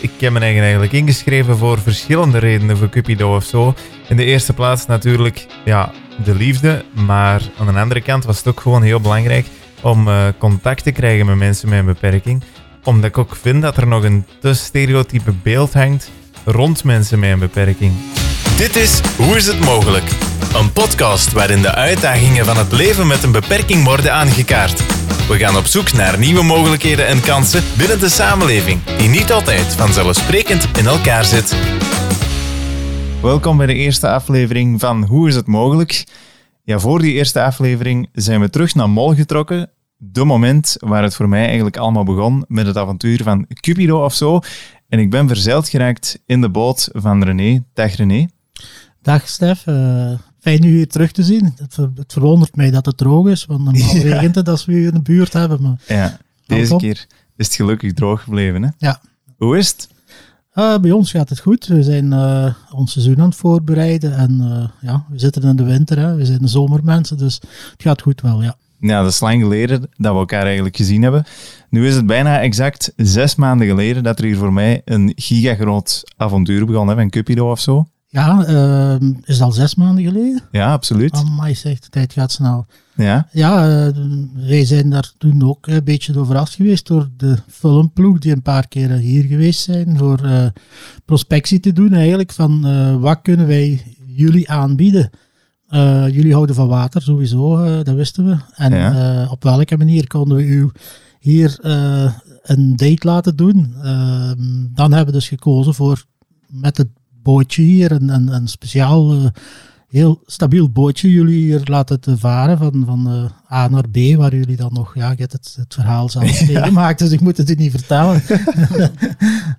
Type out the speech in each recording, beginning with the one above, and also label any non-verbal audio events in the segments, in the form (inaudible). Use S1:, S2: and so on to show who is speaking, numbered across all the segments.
S1: Ik heb me eigenlijk ingeschreven voor verschillende redenen voor Cupido of zo. In de eerste plaats natuurlijk ja, de liefde, maar aan de andere kant was het ook gewoon heel belangrijk om uh, contact te krijgen met mensen met een beperking. Omdat ik ook vind dat er nog een te stereotype beeld hangt rond mensen met een beperking.
S2: Dit is Hoe is het mogelijk? Een podcast waarin de uitdagingen van het leven met een beperking worden aangekaart. We gaan op zoek naar nieuwe mogelijkheden en kansen binnen de samenleving, die niet altijd vanzelfsprekend in elkaar zit.
S1: Welkom bij de eerste aflevering van Hoe is het mogelijk? Ja, voor die eerste aflevering zijn we terug naar Mol getrokken. De moment waar het voor mij eigenlijk allemaal begon met het avontuur van Cupido of zo. En ik ben verzeild geraakt in de boot van René. Dag René.
S3: Dag Stef. Uh, fijn u hier terug te zien. Het, het, verwondert mij dat het droog is, want normaal (laughs) ja. regent het als we u in de buurt hebben. Maar
S1: ja, deze keer is het gelukkig droog gebleven. Hè?
S3: Ja.
S1: Hoe is het?
S3: Uh, bij ons gaat het goed. We zijn uh, ons seizoen aan het voorbereiden. En uh, ja, we zitten in de winter. Hè. We zijn de zomermensen, dus het gaat goed wel, ja.
S1: Ja, dat is lang geleden dat we elkaar eigenlijk gezien hebben. Nu is het bijna exact zes maanden geleden dat er hier voor mij een gigagroot avontuur begon, hè, van Cupido of zo.
S3: Ja, uh, is het al zes maanden geleden?
S1: Ja, absoluut.
S3: My, zegt de tijd gaat snel.
S1: Ja?
S3: Ja, uh, wij zijn daar toen ook een beetje door verrast geweest door de filmploeg die een paar keer hier geweest zijn voor uh, prospectie te doen eigenlijk van uh, wat kunnen wij jullie aanbieden. jullie houden van water sowieso, dat wisten we. En ja. op welke manier konden we u hier een date laten doen? Ehm, dan hebben we dus gekozen voor met het bootje hier, een, een, een speciaal, uh, heel stabiel bootje jullie hier laten te varen van, van uh, A naar B, waar jullie dan nog, ja, het, het, het verhaal zelf (laughs) meegemaakt, dus ik moet het u niet vertellen.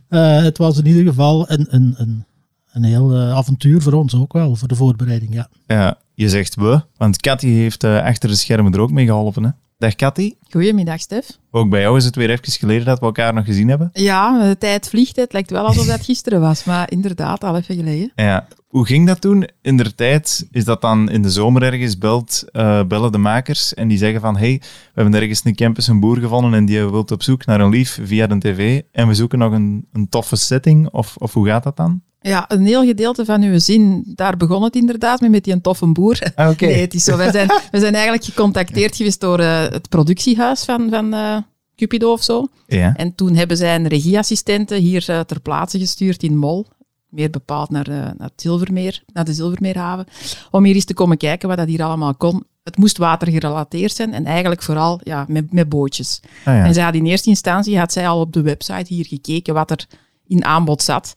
S3: uh, (laughs) het was in ieder geval een, een, een, een heel avontuur voor ons ook wel, voor de voorbereiding, ja.
S1: Ja, je zegt we, want Cathy heeft achter de schermen er ook mee geholpen, hè? Dag Cathy.
S4: Goedemiddag Stef.
S1: Ook bij jou is het weer even geleden dat we elkaar nog gezien hebben.
S4: Ja, de tijd vliegt. Het lijkt wel alsof dat gisteren was, maar inderdaad, al even geleden.
S1: Ja. Hoe ging dat toen? In de tijd is dat dan in de zomer ergens belt, uh, bellen de makers en die zeggen van hey, we hebben ergens een campus een boer gevonden en die wilt op zoek naar een lief via de tv en we zoeken nog een, een toffe setting of, of hoe gaat dat dan?
S4: Ja, een heel gedeelte van uw zin, daar begon het inderdaad mee, met die een toffe boer. (laughs)
S1: Ah, okay.
S4: Nee, het is zo. Wij zijn, (laughs) we zijn eigenlijk gecontacteerd geweest door uh, het productiehuis van, van uh, Cupido of zo.
S1: Ja.
S4: En toen hebben zij een regieassistente hier uh, ter plaatse gestuurd in Mol. Meer bepaald naar, naar, het Zilvermeer, naar de Zilvermeerhaven. Om hier eens te komen kijken wat dat hier allemaal kon. Het moest watergerelateerd zijn en eigenlijk vooral ja, met, met bootjes.
S1: Ah, ja.
S4: En zij had in eerste instantie had zij al op de website hier gekeken wat er in aanbod zat.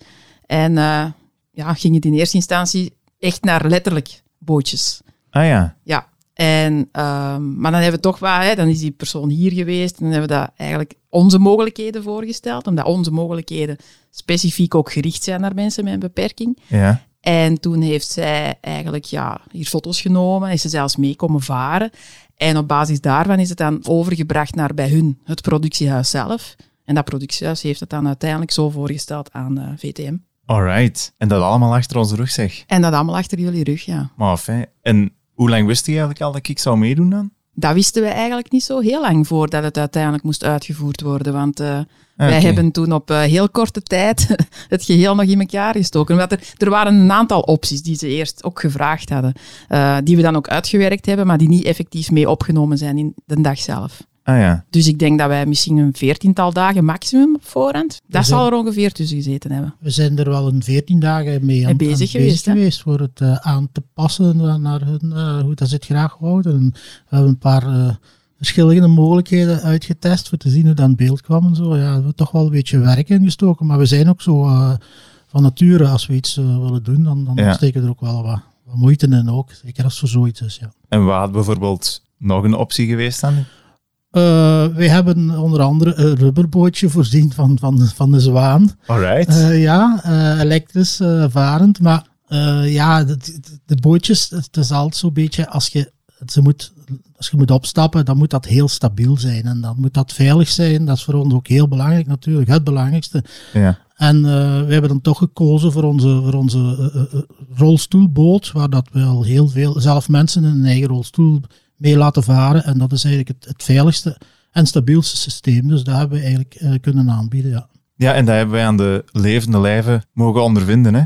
S4: En uh, ja, ging het in eerste instantie echt naar letterlijk bootjes.
S1: Ah ja.
S4: Ja. En, uh, maar dan hebben we toch wel, hè, dan is die persoon hier geweest en dan hebben we dat eigenlijk onze mogelijkheden voorgesteld, omdat onze mogelijkheden specifiek ook gericht zijn naar mensen met een beperking.
S1: Ja.
S4: En toen heeft zij eigenlijk ja, hier foto's genomen, is ze zelfs mee komen varen. En op basis daarvan is het dan overgebracht naar bij hun, het productiehuis zelf. En dat productiehuis heeft het dan uiteindelijk zo voorgesteld aan uh, VTM.
S1: Alright. En dat allemaal achter onze rug, zeg.
S4: En dat allemaal achter jullie rug, ja.
S1: Maar fijn. En hoe lang wist je eigenlijk al dat ik zou meedoen dan?
S4: Dat wisten we eigenlijk niet zo heel lang voordat het uiteindelijk moest uitgevoerd worden. Want uh, okay. wij hebben toen op uh, heel korte tijd (laughs) het geheel nog in elkaar gestoken. Omdat er, er waren een aantal opties die ze eerst ook gevraagd hadden. Uh, die we dan ook uitgewerkt hebben, maar die niet effectief mee opgenomen zijn in de dag zelf.
S1: Ah, ja.
S4: Dus ik denk dat wij misschien een veertiental dagen maximum op voorhand. Dat zal er ongeveer tussen gezeten hebben.
S3: We zijn er wel een veertien dagen mee aan,
S4: bezig,
S3: aan
S4: geweest,
S3: bezig geweest voor het uh, aan te passen naar hun, uh, hoe dat ze het graag houden. En we hebben een paar uh, verschillende mogelijkheden uitgetest voor te zien hoe dat in beeld kwam en zo. Ja, we hebben toch wel een beetje werk ingestoken, maar we zijn ook zo van nature, als we iets willen doen, dan, dan ja. steken we er ook wel wat, wat moeite in ook. Zeker als er zoiets is, ja.
S1: En wat had bijvoorbeeld nog een optie geweest dan?
S3: Uh, wij hebben onder andere een rubberbootje voorzien van, van, van de zwaan.
S1: Alright.
S3: Uh, ja, uh, elektrisch varend. Maar ja, de, de, bootjes, het is altijd zo'n beetje als je, ze moet, als je moet opstappen, dan moet dat heel stabiel zijn. En dan moet dat veilig zijn. Dat is voor ons ook heel belangrijk natuurlijk, het belangrijkste.
S1: Ja.
S3: En we hebben dan toch gekozen voor onze, voor onze rolstoelboot, waar dat wel heel veel, zelf mensen in een eigen rolstoel mee laten varen. En dat is eigenlijk het, het veiligste en stabielste systeem. Dus dat hebben we eigenlijk uh, kunnen aanbieden, ja.
S1: Ja, en dat hebben wij aan de levende lijven mogen ondervinden. Hè.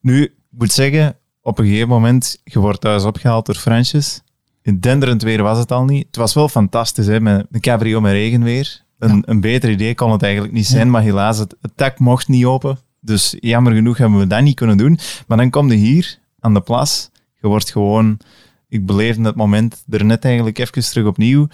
S1: Nu, ik moet zeggen, op een gegeven moment, je wordt thuis opgehaald door Fransjes. In denderend weer was het al niet. Het was wel fantastisch, hè, met een cabrio met regenweer. Een, een beter idee kon het eigenlijk niet zijn, maar helaas, het, het dak mocht niet open. Dus jammer genoeg hebben we dat niet kunnen doen. Maar dan kom je hier, aan de plas. Je wordt gewoon... Ik beleefde het moment er net eigenlijk even terug opnieuw.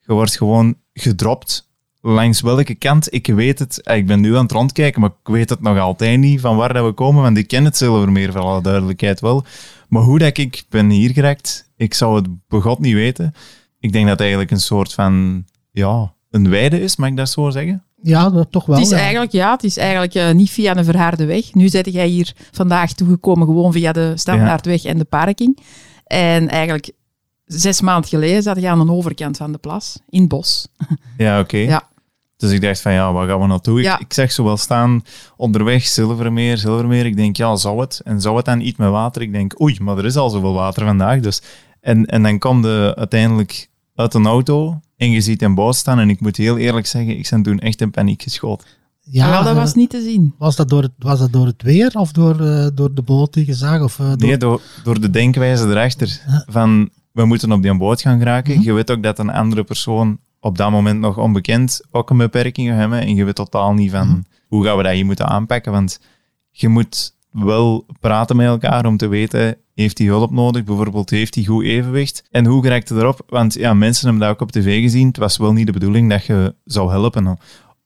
S1: Je wordt gewoon gedropt langs welke kant, ik weet het, eh, ik ben nu aan het rondkijken, maar ik weet het nog altijd niet van waar dat we komen, want ik ken het Zilvermeer voor alle duidelijkheid wel. Maar hoe dat ik ben hier geraakt, ik zou het begot niet weten. Ik denk dat het eigenlijk een soort van, ja, een weide is, mag ik dat zo zeggen?
S3: Ja, dat toch wel.
S4: Het is
S3: ja.
S4: eigenlijk, ja, het is eigenlijk uh, niet via een verharde weg. Nu zit jij hier vandaag toegekomen gewoon via de standaardweg en de parking. En eigenlijk zes maanden geleden zat je aan de overkant van de plas, in het bos.
S1: Ja, oké. (laughs)
S4: Ja.
S1: Dus ik dacht van, ja, waar gaan we naartoe?
S4: Ja.
S1: Ik, ik zeg zo wel staan, onderweg, Zilvermeer, Zilvermeer. Ik denk, ja, zou het? En zou het dan iets met water? Ik denk, oei, maar er is al zoveel water vandaag. Dus. En, en dan kwam de uiteindelijk uit een auto en je ziet een boot staan. En ik moet heel eerlijk zeggen, ik ben toen echt in paniek geschoten.
S4: Ja, dat
S3: eh,
S4: was niet te zien.
S3: Was dat door het, was dat door het weer of door, eh, door de boot die je zag? Of, eh, door...
S1: Nee, door, door de denkwijze erachter. Van, we moeten op die boot gaan geraken. Je weet ook dat een andere persoon op dat moment nog onbekend ook een beperking hebben. En je weet totaal niet van hoe gaan we dat hier moeten aanpakken. Want je moet wel praten met elkaar om te weten, heeft hij hulp nodig? Bijvoorbeeld, heeft hij goed evenwicht? En hoe geraakt hij erop? Want ja, mensen hebben dat ook op tv gezien. Het was wel niet de bedoeling dat je zou helpen.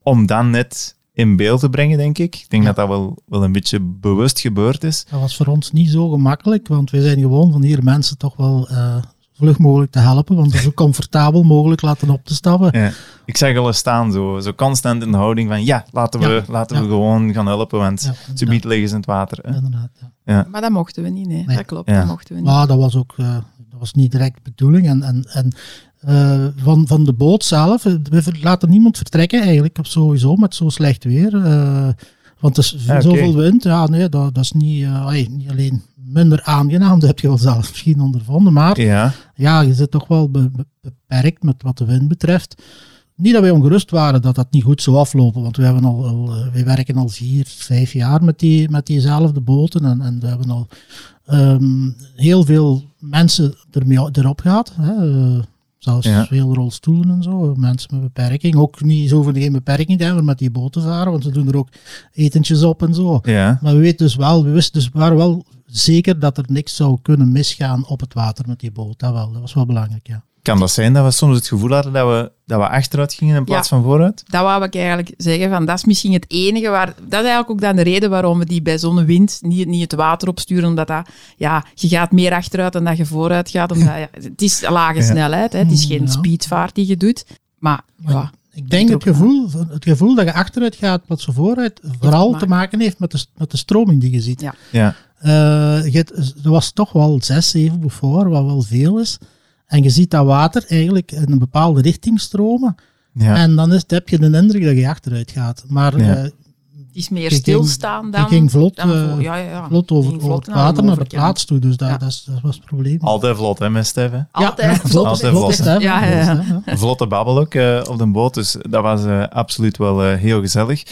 S1: Om dan net in beeld te brengen, denk ik. Ik denk dat dat wel, wel een beetje bewust gebeurd is.
S3: Dat was voor ons niet zo gemakkelijk, want we zijn gewoon van hier mensen toch wel uh, vlug mogelijk te helpen, want zo (laughs) comfortabel mogelijk laten op te stappen.
S1: Ja. Ik zag al staan, zo, zo constant in de houding van ja, laten we,
S3: Ja,
S1: laten
S3: ja.
S1: we gewoon gaan helpen, want
S3: Ja,
S1: ze biedt liggen ze in het water. Hè.
S3: Inderdaad, ja.
S4: Maar dat mochten we niet, nee.
S3: Nee.
S4: Dat klopt,
S1: Ja.
S4: dat mochten we niet.
S3: Maar dat was ook eh, dat was niet direct de bedoeling. En, en, en eh, van, van de boot zelf, eh, we laten niemand vertrekken eigenlijk, op sowieso met zo slecht weer. eh, want er is
S1: oké.
S3: zoveel wind, ja nee, dat, dat is niet, allee, niet alleen minder aangenaam, (laughs) dat heb je wel zelf misschien ondervonden, maar
S1: Ja,
S3: ja, je zit toch wel be- be- beperkt met wat de wind betreft. Niet dat wij ongerust waren dat dat niet goed zou aflopen, want we, hebben al, al, wij werken al vier, vijf jaar met, die, met diezelfde boten en, en we hebben al ehm, heel veel mensen ermee, erop gehad. Hè. Zelfs
S1: Ja.
S3: veel rolstoelen en zo, mensen met beperking. Ook niet zo van geen beperking hebben met die boten varen, want ze doen er ook etentjes op en zo.
S1: ja.
S3: Maar we weten dus wel, we wisten dus waren wel zeker dat er niks zou kunnen misgaan op het water met die boot. Dat wel, dat was wel belangrijk, ja.
S1: Kan dat zijn dat we soms het gevoel hadden dat we, dat we achteruit gingen in plaats
S4: Ja.
S1: van vooruit?
S4: Dat wou ik eigenlijk zeggen, van, dat is misschien het enige waar... Dat is eigenlijk ook dan de reden waarom we die bij zo'n wind niet, niet het water opsturen, omdat dat... Ja, je gaat meer achteruit dan dat je vooruit gaat, omdat... Ja, het is lage
S1: Ja.
S4: snelheid, hè, het is geen
S3: Ja.
S4: speedvaart die je doet. Maar ja,
S3: Ik denk het gevoel, het gevoel dat je achteruit gaat met zo vooruit, vooral te maken heeft met de, met de stroming die je ziet.
S4: Ja.
S1: Ja.
S3: Eh, je er was toch wel 6, 7 voor, wat wel veel is. En je ziet dat water eigenlijk in een bepaalde richting stromen.
S1: Ja.
S3: En dan is, heb je de indruk dat je achteruit gaat. Maar
S1: Ja.
S3: eh,
S4: het is meer stilstaan dan...
S3: ging vlot,
S4: dan
S3: eh,
S4: ja, ja, ja.
S3: vlot over,
S4: Ging
S3: over
S4: vlot
S3: het water naar de plaats toe. Dus dat,
S4: Ja.
S3: dat, is, dat was het probleem.
S1: Altijd vlot, hè, met Stef, hè?
S4: Altijd
S3: ja, vlot,
S1: Altijd
S3: vlot,
S1: vlot.
S3: hè,
S4: Ja,
S1: vlotte babbel ook eh, op de boot, dus dat was eh, absoluut wel eh, heel gezellig.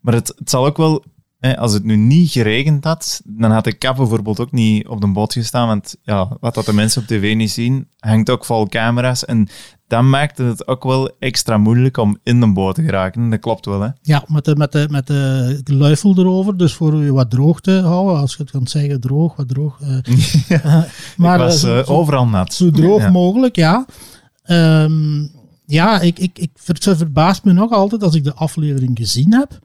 S1: Maar het, het zal ook wel, als het nu niet geregend had, dan had de kap bijvoorbeeld ook niet op de boot gestaan, want ja, wat dat de mensen op tv niet zien, hangt ook vol camera's en dat maakte het ook wel extra moeilijk om in de boot te geraken. Dat klopt wel, hè?
S3: Ja, met de, met de, met de luifel erover, dus voor je wat droog te houden, als je het kan zeggen, droog, wat droog. eh, (laughs) eh, maar
S1: Ik was
S3: eh, zo, zo-
S1: overal nat.
S3: zo droog
S1: Ja.
S3: mogelijk, ja. Ehm, ja, ik, ik, ik, het verbaast me nog altijd als ik de aflevering gezien heb,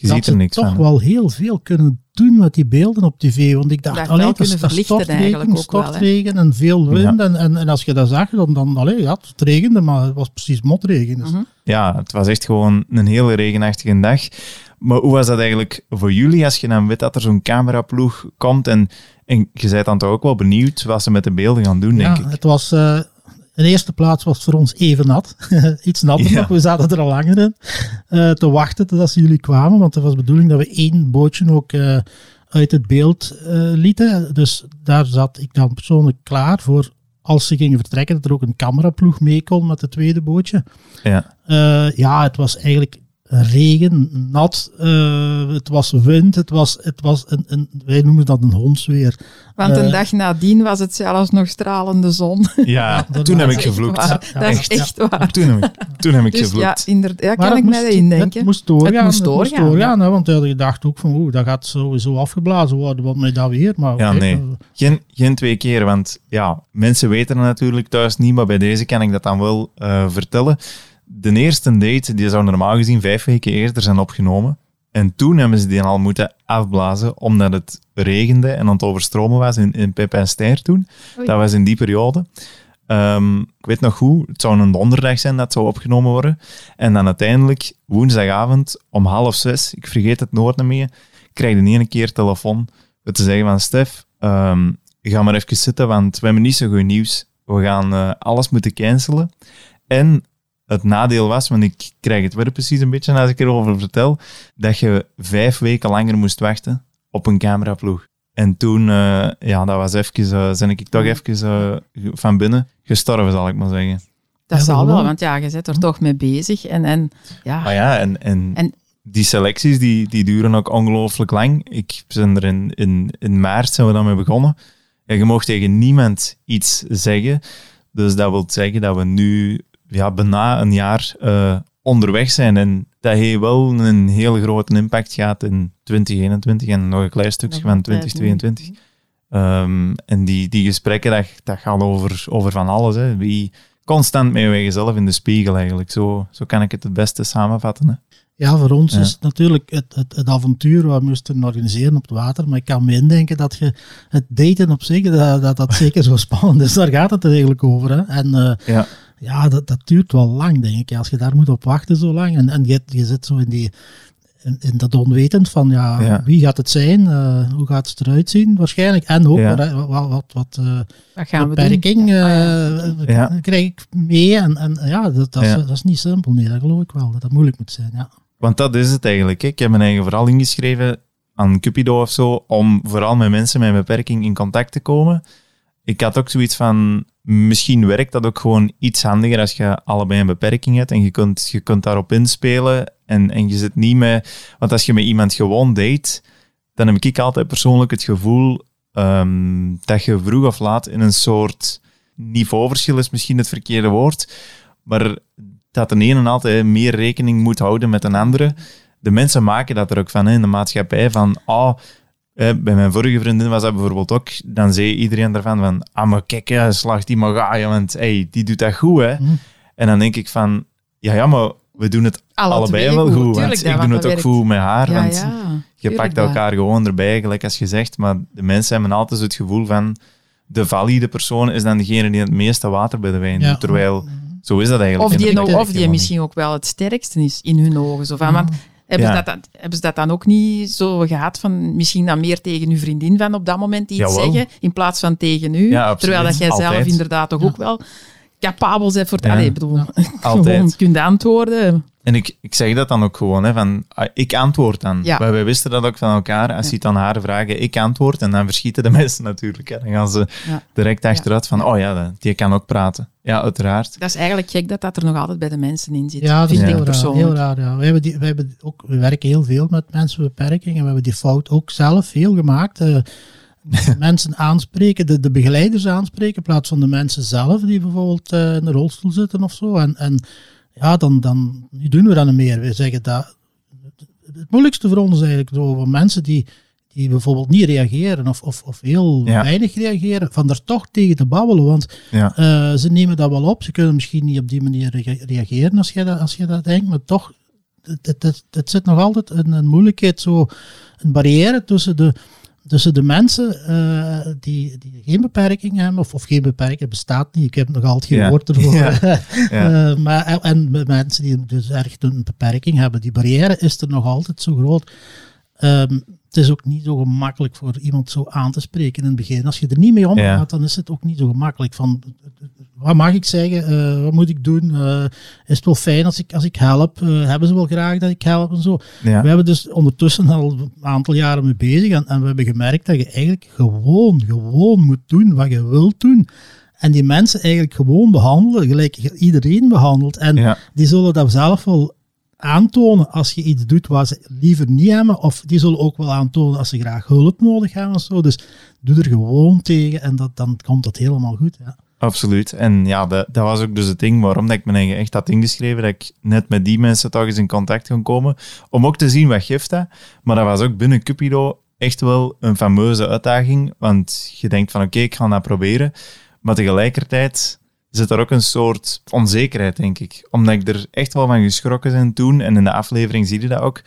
S1: Je
S3: dat
S1: ziet er
S3: ze
S1: niks
S3: toch
S1: van.
S3: wel heel veel kunnen doen met die beelden op tv. Want ik dacht, alleen dat stortregen, stortregen en veel wind. En, en, en als je dat zag, dan, dan allee, ja, het regende, maar het was precies motregen. Dus.
S4: Mhm.
S1: Ja, het was echt gewoon een hele regenachtige dag. Maar hoe was dat eigenlijk voor jullie als je dan weet dat er zo'n cameraploeg komt en, en je bent dan toch ook wel benieuwd wat ze met de beelden gaan doen, denk
S3: Ja,
S1: ik.
S3: het was... eh, de eerste plaats was voor ons even nat. (laughs) Iets natter
S1: Ja.
S3: nog. We zaten er al langer in. eh, te wachten totdat ze jullie kwamen. Want het was de bedoeling dat we één bootje ook eh, uit het beeld eh, lieten. Dus daar zat ik dan persoonlijk klaar voor. Als ze gingen vertrekken, dat er ook een cameraploeg mee kon met het tweede bootje.
S1: Ja.
S3: Ja, het was eigenlijk regen, nat, uh, het was wind, het was, het was een, een, wij noemen dat een hondsweer.
S4: Want een uh, dag nadien was het zelfs nog stralende zon. (laughs)
S1: Ja, (laughs) toen heb ik gevloekt.
S4: Ja, dat is echt waar.
S1: Toen heb ik, toen heb ik
S4: dus
S1: gevloekt.
S4: Ja, inderdaad, ja, kan ik mij.
S3: Het moest doorgaan.
S4: Het moest doorgaan,
S3: het moest doorgaan hè, want hadden gedacht ook van, oeh, dat gaat sowieso afgeblazen worden, wat mij dat weer. Maar,
S1: ja, nee. Geen, geen twee keer, want ja, mensen weten het natuurlijk thuis niet, maar bij deze kan ik dat dan wel uh, vertellen de eerste date die zou normaal gezien vijf weken eerder zijn opgenomen. En toen hebben ze die al moeten afblazen, omdat het regende en aan het overstromen was in, in Pep en Ster toen. Oei. Dat was in die periode. Um, ik weet nog goed, het zou een donderdag zijn dat zou opgenomen worden. En dan uiteindelijk, woensdagavond om half zes, ik vergeet het nooit meer, krijg je een keer telefoon te zeggen van Stef, um, ga maar even zitten, want we hebben niet zo goed nieuws. We gaan uh, alles moeten cancelen. En het nadeel was, want ik krijg het weer precies een beetje als ik erover vertel, dat je vijf weken langer moest wachten op een cameraploeg. En toen, uh, ja, dat was even, uh, ben ik toch even uh, van binnen gestorven, zal ik maar zeggen.
S4: Dat ja, zal wel, want ja, je zit er toch mee bezig. En, en, ja.
S1: Maar ja, en, en, en die selecties die, die duren ook ongelooflijk lang. Ik ben er in, in, in maart zijn we dan mee begonnen. En je mocht tegen niemand iets zeggen. Dus dat wil zeggen dat we nu ja, bijna een jaar uh, onderweg zijn. En dat heeft wel een heel grote impact gehad in 2021 en nog een klein stukje van 2022. Um, en die, die gesprekken, dat, dat gaat over, over van alles. Hè. Wie constant met jezelf in de spiegel eigenlijk. Zo, zo kan ik het het beste samenvatten. Hè.
S3: Ja, voor ons ja. is het natuurlijk het, het, het avontuur wat we moesten organiseren op het water. Maar ik kan me indenken dat je het daten op zich, dat dat, dat zeker zo spannend is. Daar gaat het eigenlijk over. Hè. En uh,
S1: ja,
S3: ja dat, dat duurt wel lang, denk ik. Als je daar moet op wachten zo lang. En, en je, je zit zo in die... In, in dat onwetend van ja,
S1: Ja.
S3: wie gaat het zijn, uh, hoe gaat het eruit zien waarschijnlijk. En ook
S1: Ja.
S3: wat, wat, wat, wat uh,
S4: Wat gaan we
S3: beperking
S4: doen? ja.
S1: Ja.
S3: krijg ik mee. En, en ja, dat, dat, is,
S1: Ja.
S3: dat is niet simpel. Nee, dat geloof ik wel. Dat dat moeilijk moet zijn. Ja.
S1: Want dat is het eigenlijk. hè. Ik heb mijn eigen verhaal ingeschreven aan Cupido of zo, om vooral met mensen met een beperking in contact te komen. Ik had ook zoiets van, misschien werkt dat ook gewoon iets handiger als je allebei een beperking hebt en je kunt, je kunt daarop inspelen en, en je zit niet met... Want als je met iemand gewoon date, dan heb ik altijd persoonlijk het gevoel ehm, dat je vroeg of laat in een soort niveauverschil is misschien het verkeerde woord, maar dat de ene altijd meer rekening moet houden met een andere. De mensen maken dat er ook van in de maatschappij, van oh, eh, bij mijn vorige vriendin was dat bijvoorbeeld ook, dan zei iedereen ervan van, ah maar kijk, ja, slag die maar ga je, want hey, die doet dat goed hè.
S3: Mhm.
S1: En dan denk ik van, ja ja, maar we doen het
S4: Alle
S1: allebei wel
S4: goed,
S1: goed,
S4: tuurlijk,
S1: want
S4: dat,
S1: ik
S4: want
S1: doe het ook
S4: werkt.
S1: goed met haar,
S4: Ja,
S1: want
S4: ja.
S1: je
S4: tuurlijk
S1: pakt elkaar gewoon erbij, gelijk als gezegd, maar de mensen hebben altijd zo het gevoel van, de valide persoon is dan degene die het meeste water bij de wijn
S3: Ja.
S1: doet, terwijl zo is dat eigenlijk
S4: Of die, nou- of die misschien ook wel het sterkste is in hun ogen. Zo van, want hebben,
S1: Ja.
S4: ze dat, dan- hebben ze dat dan ook niet zo gehad van misschien dan meer tegen uw vriendin van op dat moment iets
S1: Jawel.
S4: zeggen in plaats van tegen u?
S1: Ja,
S4: terwijl dat jij zelf inderdaad toch ook wel capabel bent voor het...
S1: Ja.
S4: Allee, ik bedoel, (laughs)
S1: Altijd.
S4: gewoon kunt antwoorden.
S1: En ik, ik zeg dat dan ook gewoon, hè, van, ah, ik antwoord dan.
S4: Ja.
S1: Wij, wij wisten dat ook van elkaar. Als
S4: Ja.
S1: je het aan haar vragen, ik antwoord. En dan verschieten de (laughs) mensen natuurlijk. Hè. Dan gaan ze
S4: Ja.
S1: direct achteruit van, oh ja, die kan ook praten. Ja, uiteraard.
S4: Dat is eigenlijk gek dat dat er nog altijd bij de mensen in zit.
S3: Ja, dat is heel
S4: ik
S3: raar. Heel raar ja. we, hebben die, we, hebben ook, we werken heel veel met mensen met beperkingen. We hebben die fout ook zelf veel gemaakt. Eh, (laughs) mensen aanspreken, de, de begeleiders aanspreken, in plaats van de mensen zelf die bijvoorbeeld eh, in de rolstoel zitten of zo. En, en ja, dan, dan nu doen we dat niet meer. We zeggen dat. Het moeilijkste voor ons is eigenlijk zo van mensen die, die bijvoorbeeld niet reageren of, of, of heel
S1: Ja.
S3: weinig reageren, van daar toch tegen te babbelen. Want
S1: Ja.
S3: eh, ze nemen dat wel op. Ze kunnen misschien niet op die manier rea- reageren als je dat, als je dat denkt, maar toch, het, het, het, het zit nog altijd een, een moeilijkheid, zo, een barrière tussen de, tussen de mensen eh, die, die geen beperking hebben, of, of geen beperking, bestaat niet, ik heb nog altijd geen
S1: Ja.
S3: woord ervoor. (laughs)
S1: Ja. (laughs) Ja.
S3: Eh, maar, en, en mensen die dus echt een beperking hebben, die barrière is er nog altijd zo groot. Ehm, het is ook niet zo gemakkelijk voor iemand zo aan te spreken in het begin. Als je er niet mee omgaat,
S1: Ja.
S3: dan is het ook niet zo gemakkelijk. Van, wat mag ik zeggen? Eh, wat moet ik doen? Eh, is het wel fijn als ik, als ik help? Eh, hebben ze wel graag dat ik help en zo?
S1: Ja.
S3: We hebben dus ondertussen al een aantal jaren mee bezig en, en we hebben gemerkt dat je eigenlijk gewoon, gewoon moet doen wat je wilt doen. En die mensen eigenlijk gewoon behandelen, gelijk iedereen behandelt. En
S1: Ja.
S3: die zullen dat zelf wel aantonen als je iets doet wat ze liever niet hebben, of die zullen ook wel aantonen als ze graag hulp nodig hebben of zo. Dus doe er gewoon tegen en dat, dan komt dat helemaal goed. Ja.
S1: Absoluut. En ja, dat, was ook dus het ding waarom dat ik me eigen echt had ingeschreven, dat ik net met die mensen toch eens in contact kon komen, om ook te zien wat geeft dat. Maar dat was ook binnen Cupido echt wel een fameuze uitdaging, want je denkt van oké, ik ga dat proberen, maar tegelijkertijd zit er ook een soort onzekerheid, denk ik. Omdat ik er echt wel van geschrokken ben toen, en in de aflevering zie je dat ook.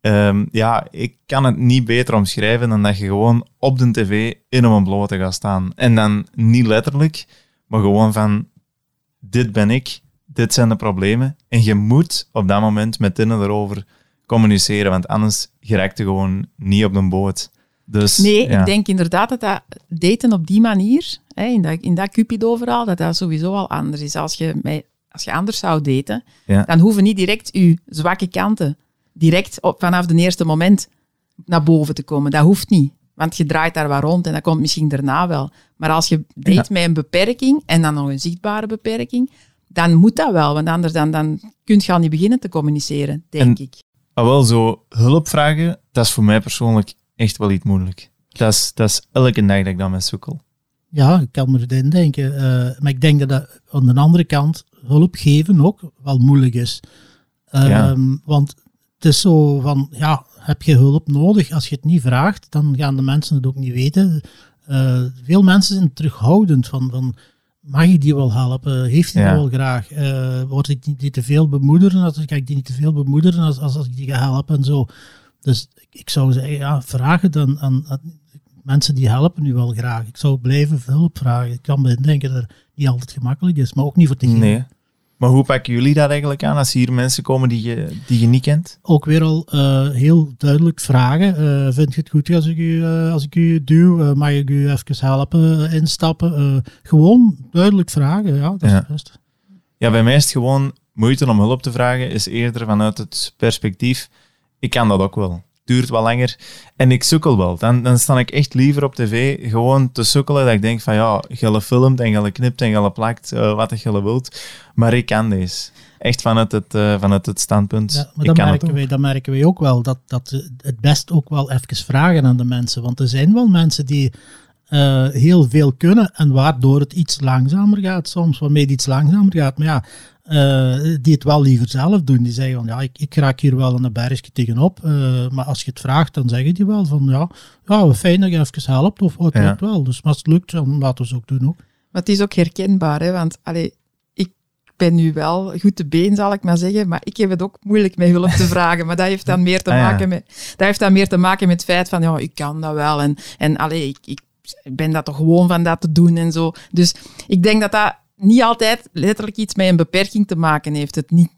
S1: Ehm, ja, ik kan het niet beter omschrijven dan dat je gewoon op de tv in een blote gaat staan. En dan niet letterlijk, maar gewoon van, dit ben ik, dit zijn de problemen. En je moet op dat moment met Tinnen erover communiceren, want anders geraakt je gewoon niet op de boot. Dus,
S4: nee, ik denk inderdaad dat dat daten op die manier, hè, in dat, in dat Cupido-verhaal, dat dat sowieso al anders is. Als je, als je anders zou daten, dan hoeven niet direct je zwakke kanten direct op, vanaf het eerste moment naar boven te komen. Dat hoeft niet. Want je draait daar wat rond en dat komt misschien daarna wel. Maar als je date met een beperking en dan nog een zichtbare beperking, dan moet dat wel. Want anders dan, dan kun je al niet beginnen te communiceren, denk ik.
S1: Ah, wel, zo hulp vragen, dat is voor mij persoonlijk echt wel iets moeilijk. Dat is, dat is elke dag dat ik dan met sukkel.
S3: Ja, ik kan me erin denken. Uh, maar ik denk dat, dat aan de andere kant hulp geven ook wel moeilijk is. Ehm, want het is zo van, ja, heb je hulp nodig? Als je het niet vraagt, dan gaan de mensen het ook niet weten. Uh, veel mensen zijn terughoudend van, van mag ik die wel helpen? Heeft hij ja. wel graag? Uh, word ik niet, te veel bemoederen? Als, kan ik die niet te veel bemoederen als, als, als ik die ga helpen en zo? Dus ik zou zeggen, ja, vragen dan aan, aan, mensen die helpen nu wel graag. Ik zou blijven hulp vragen. Ik kan me denken dat het niet altijd gemakkelijk is, maar ook niet voor te
S1: Nee. Maar hoe pakken jullie dat eigenlijk aan als hier mensen komen die je, die je niet kent?
S3: Ook weer al uh, heel duidelijk vragen. Uh, vind je het goed als ik u, uh, als ik u duw? mag ik u even helpen instappen? gewoon duidelijk vragen, ja, dat ja. is.
S1: Ja, bij mij is het gewoon moeite om hulp te vragen, is eerder vanuit het perspectief, ik kan dat ook wel duurt wat langer. En ik sukkel wel. Dan, dan sta ik echt liever op tv gewoon te sukkelen. Dat ik denk van ja, je filmt en je knipt en je plakt uh, wat je wilt. Maar ik kan deze. Echt vanuit het, uh, vanuit het standpunt. Ja,
S3: maar dat merken, wij, dat merken wij ook wel. Dat, dat het best ook wel even vragen aan de mensen. Want er zijn wel mensen die uh, heel veel kunnen en waardoor het iets langzamer gaat soms, waarmee het iets langzamer gaat. Maar ja, uh, die het wel liever zelf doen. Die zeggen van ja, ik, ik raak hier wel een bergje tegenop. Uh, maar als je het vraagt, dan zeggen die wel van ja, ja fijn dat je even helpt of het lukt wel. Dus als het lukt, dan laten we het ook doen ook.
S4: Maar het is ook herkenbaar, hè? want allee, ik ben nu wel goed te been, zal ik maar zeggen, maar ik heb het ook moeilijk met hulp te vragen. Maar dat heeft dan meer te, ah, maken, met, dat heeft dan meer te maken met het feit van ja, ik kan dat wel en, en allee, ik, ik ben dat toch gewoon van dat te doen en zo. Dus ik denk dat dat niet altijd letterlijk iets met een beperking te maken heeft. Het niet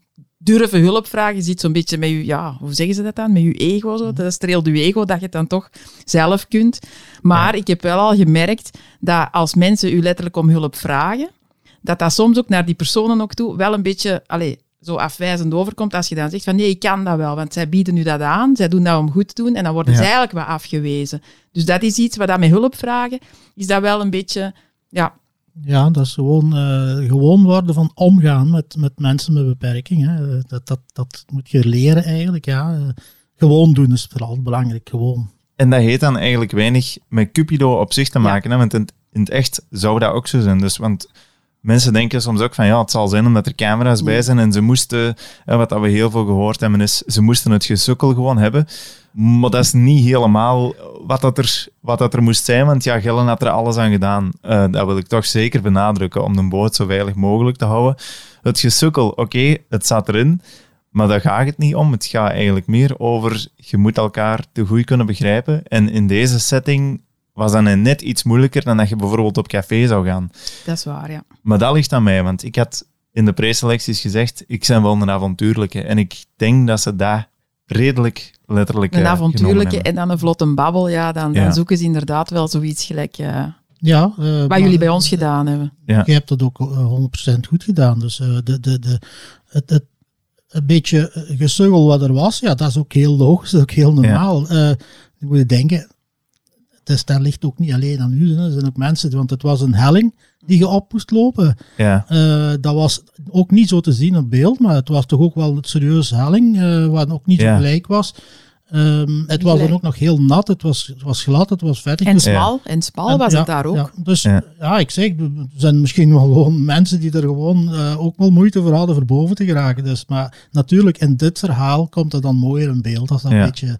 S4: durven hulp vragen zit zo'n beetje met je, ja, hoe zeggen ze dat dan? Met je ego. Zo. Dat streelt je ego dat je het dan toch zelf kunt. Maar ik heb wel al gemerkt dat als mensen u letterlijk om hulp vragen, dat dat soms ook naar die personen ook toe wel een beetje allez, zo afwijzend overkomt als je dan zegt van nee, ik kan dat wel, want zij bieden nu dat aan, zij doen dat om goed te doen en dan worden ze eigenlijk wel afgewezen. Dus dat is iets wat dat met hulp vragen, is dat wel een beetje, ja,
S3: ja, dat is gewoon, uh, gewoon worden van omgaan met, met mensen met beperkingen. Dat, dat, dat moet je leren eigenlijk. Ja. Uh, gewoon doen is vooral belangrijk, gewoon.
S1: En dat heeft dan eigenlijk weinig met Cupido op zich te maken, hè? want in, in, het echt zou dat ook zo zijn. Dus, want mensen denken soms ook van ja, het zal zijn omdat er camera's bij zijn en ze moesten, wat dat we heel veel gehoord hebben, is ze moesten het gesukkel gewoon hebben. Maar dat is niet helemaal wat dat er, wat dat er moest zijn, want ja, Gillen had er alles aan gedaan. Uh, dat wil ik toch zeker benadrukken, om de boot zo veilig mogelijk te houden. Het gesukkel, oké, het zat erin, maar daar gaat het niet om. Het gaat eigenlijk meer over, je moet elkaar te goed kunnen begrijpen. En in deze setting was dat net iets moeilijker dan dat je bijvoorbeeld op café zou gaan.
S4: Dat is waar, ja.
S1: Maar dat ligt aan mij, want ik had in de preselecties gezegd, ik ben wel een avontuurlijke. En ik denk dat ze daar redelijk letterlijk
S4: Een avontuurlijke en dan een vlotte babbel, ja, dan, dan zoeken ze inderdaad wel zoiets gelijk... Uh,
S3: ja,
S4: uh, wat jullie bij ons gedaan hebben.
S3: Ja. Je hebt dat ook 100% goed gedaan. Dus uh, de, de, de, het, het, een beetje gesuggel wat er was, ja, dat is ook heel logisch, dat is ook heel normaal. Ja. je moet denken, dus dat ligt ook niet alleen aan u. Hè. Er zijn ook mensen, want het was een helling die je op moest lopen.
S1: Ja.
S3: Uh, dat was ook niet zo te zien op beeld, maar het was toch ook wel een serieuze helling, uh, waar ook niet zo gelijk was. Um, het was dan ook nog heel nat, het was, het was glad, het was vettig.
S4: En smal, en smal en, was
S3: ja,
S4: het daar ook.
S3: Ja, dus ja. ik zeg, er zijn misschien wel gewoon mensen die er gewoon uh, ook wel moeite voor hadden voor boven te geraken. Dus, maar natuurlijk, in dit verhaal komt het dan mooier in beeld als dat een beetje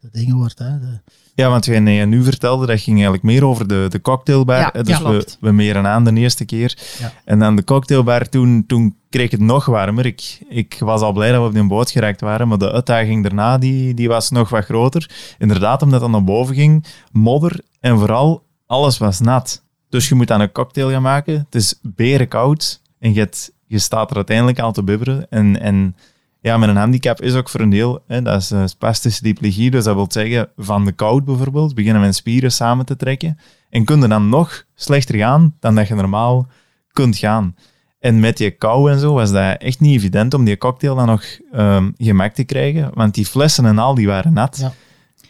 S3: de dingen wordt. Hè. De,
S1: ja, want jij nee, nu vertelde, dat ging eigenlijk meer over de, de cocktailbar.
S4: Ja,
S1: dus
S4: ja,
S1: we, we meren aan de eerste keer.
S3: Ja.
S1: En dan de cocktailbar, toen, toen kreeg het nog warmer. Ik, ik was al blij dat we op die boot geraakt waren, maar de uitdaging daarna die, die was nog wat groter. Inderdaad, omdat het naar boven ging, modder en vooral alles was nat. Dus je moet dan een cocktail gaan maken. Het is berenkoud en je, je staat er uiteindelijk al te bibberen. En, en ja, met een handicap is ook voor een deel, hè, dat is uh, spastische diplegie, dus dat wil zeggen van de koud bijvoorbeeld, beginnen mijn spieren samen te trekken en kunnen dan nog slechter gaan dan dat je normaal kunt gaan. En met die kou en zo was dat echt niet evident om die cocktail dan nog um, gemaakt te krijgen, want die flessen en al die waren nat.
S3: Ja.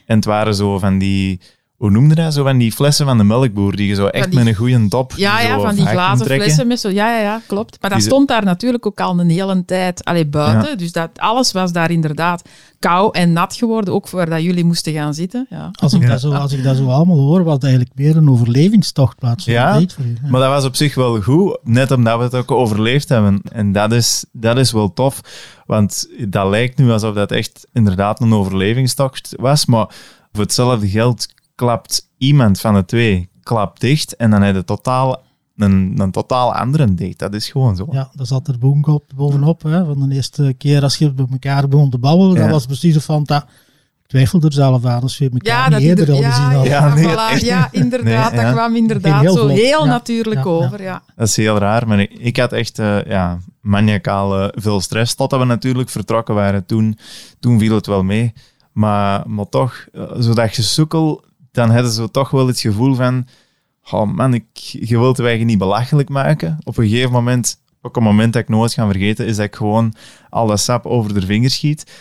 S1: En het waren zo van die, hoe noemde dat? Zo van die flessen van de melkboer, die je zo echt
S4: die-
S1: met een goede top
S4: Ja,
S1: zo
S4: ja, van die glazen flessen met zo. Ja, ja, ja, klopt. Maar dat
S1: Die
S4: stond daar natuurlijk ook al een hele tijd allee, buiten. Dus dat, alles was daar inderdaad kou en nat geworden, ook voor dat jullie moesten gaan zitten. Ja.
S3: als, ik
S1: Ja.
S3: dat zo, als ik dat zo allemaal hoor, was het eigenlijk meer een overlevingstocht plaats.
S1: Ja,
S3: voor.
S1: Maar dat was op zich wel goed, net omdat we het ook overleefd hebben. En dat is, dat is wel tof, want dat lijkt nu alsof dat echt inderdaad een overlevingstocht was. Maar voor hetzelfde geld klapt iemand van de twee klapt dicht en dan heb je totaal, een, een totaal andere dicht. Dat is gewoon zo.
S3: Ja, daar zat er boomkop bovenop. Hè, van de eerste keer als je met elkaar begon te babbelen,
S1: Ja.
S3: dat was precies zo van dat. Ik twijfel er zelf aan als we elkaar
S4: Ja,
S3: niet
S4: dat
S3: eerder al
S4: ieder-
S3: gezien
S4: ja,
S3: hadden.
S4: ja,
S1: Ja, nee,
S4: voilà.
S1: echt
S4: ja, inderdaad.
S1: Nee, ja.
S4: Dat kwam inderdaad
S3: heel
S4: zo heel
S3: Ja,
S4: natuurlijk
S3: ja, ja.
S4: over. Ja.
S1: Dat is heel raar, maar ik, ik had echt eh, ja, maniacaal veel stress. Totdat we natuurlijk vertrokken waren. Toen, toen viel het wel mee. Maar, maar toch, eh, zodat je sukkel, dan hadden ze toch wel het gevoel van... Oh man, ik, je wilt wij je niet belachelijk maken. Op een gegeven moment, ook een moment dat ik nooit ga vergeten, is dat ik gewoon al dat sap over de vingers schiet.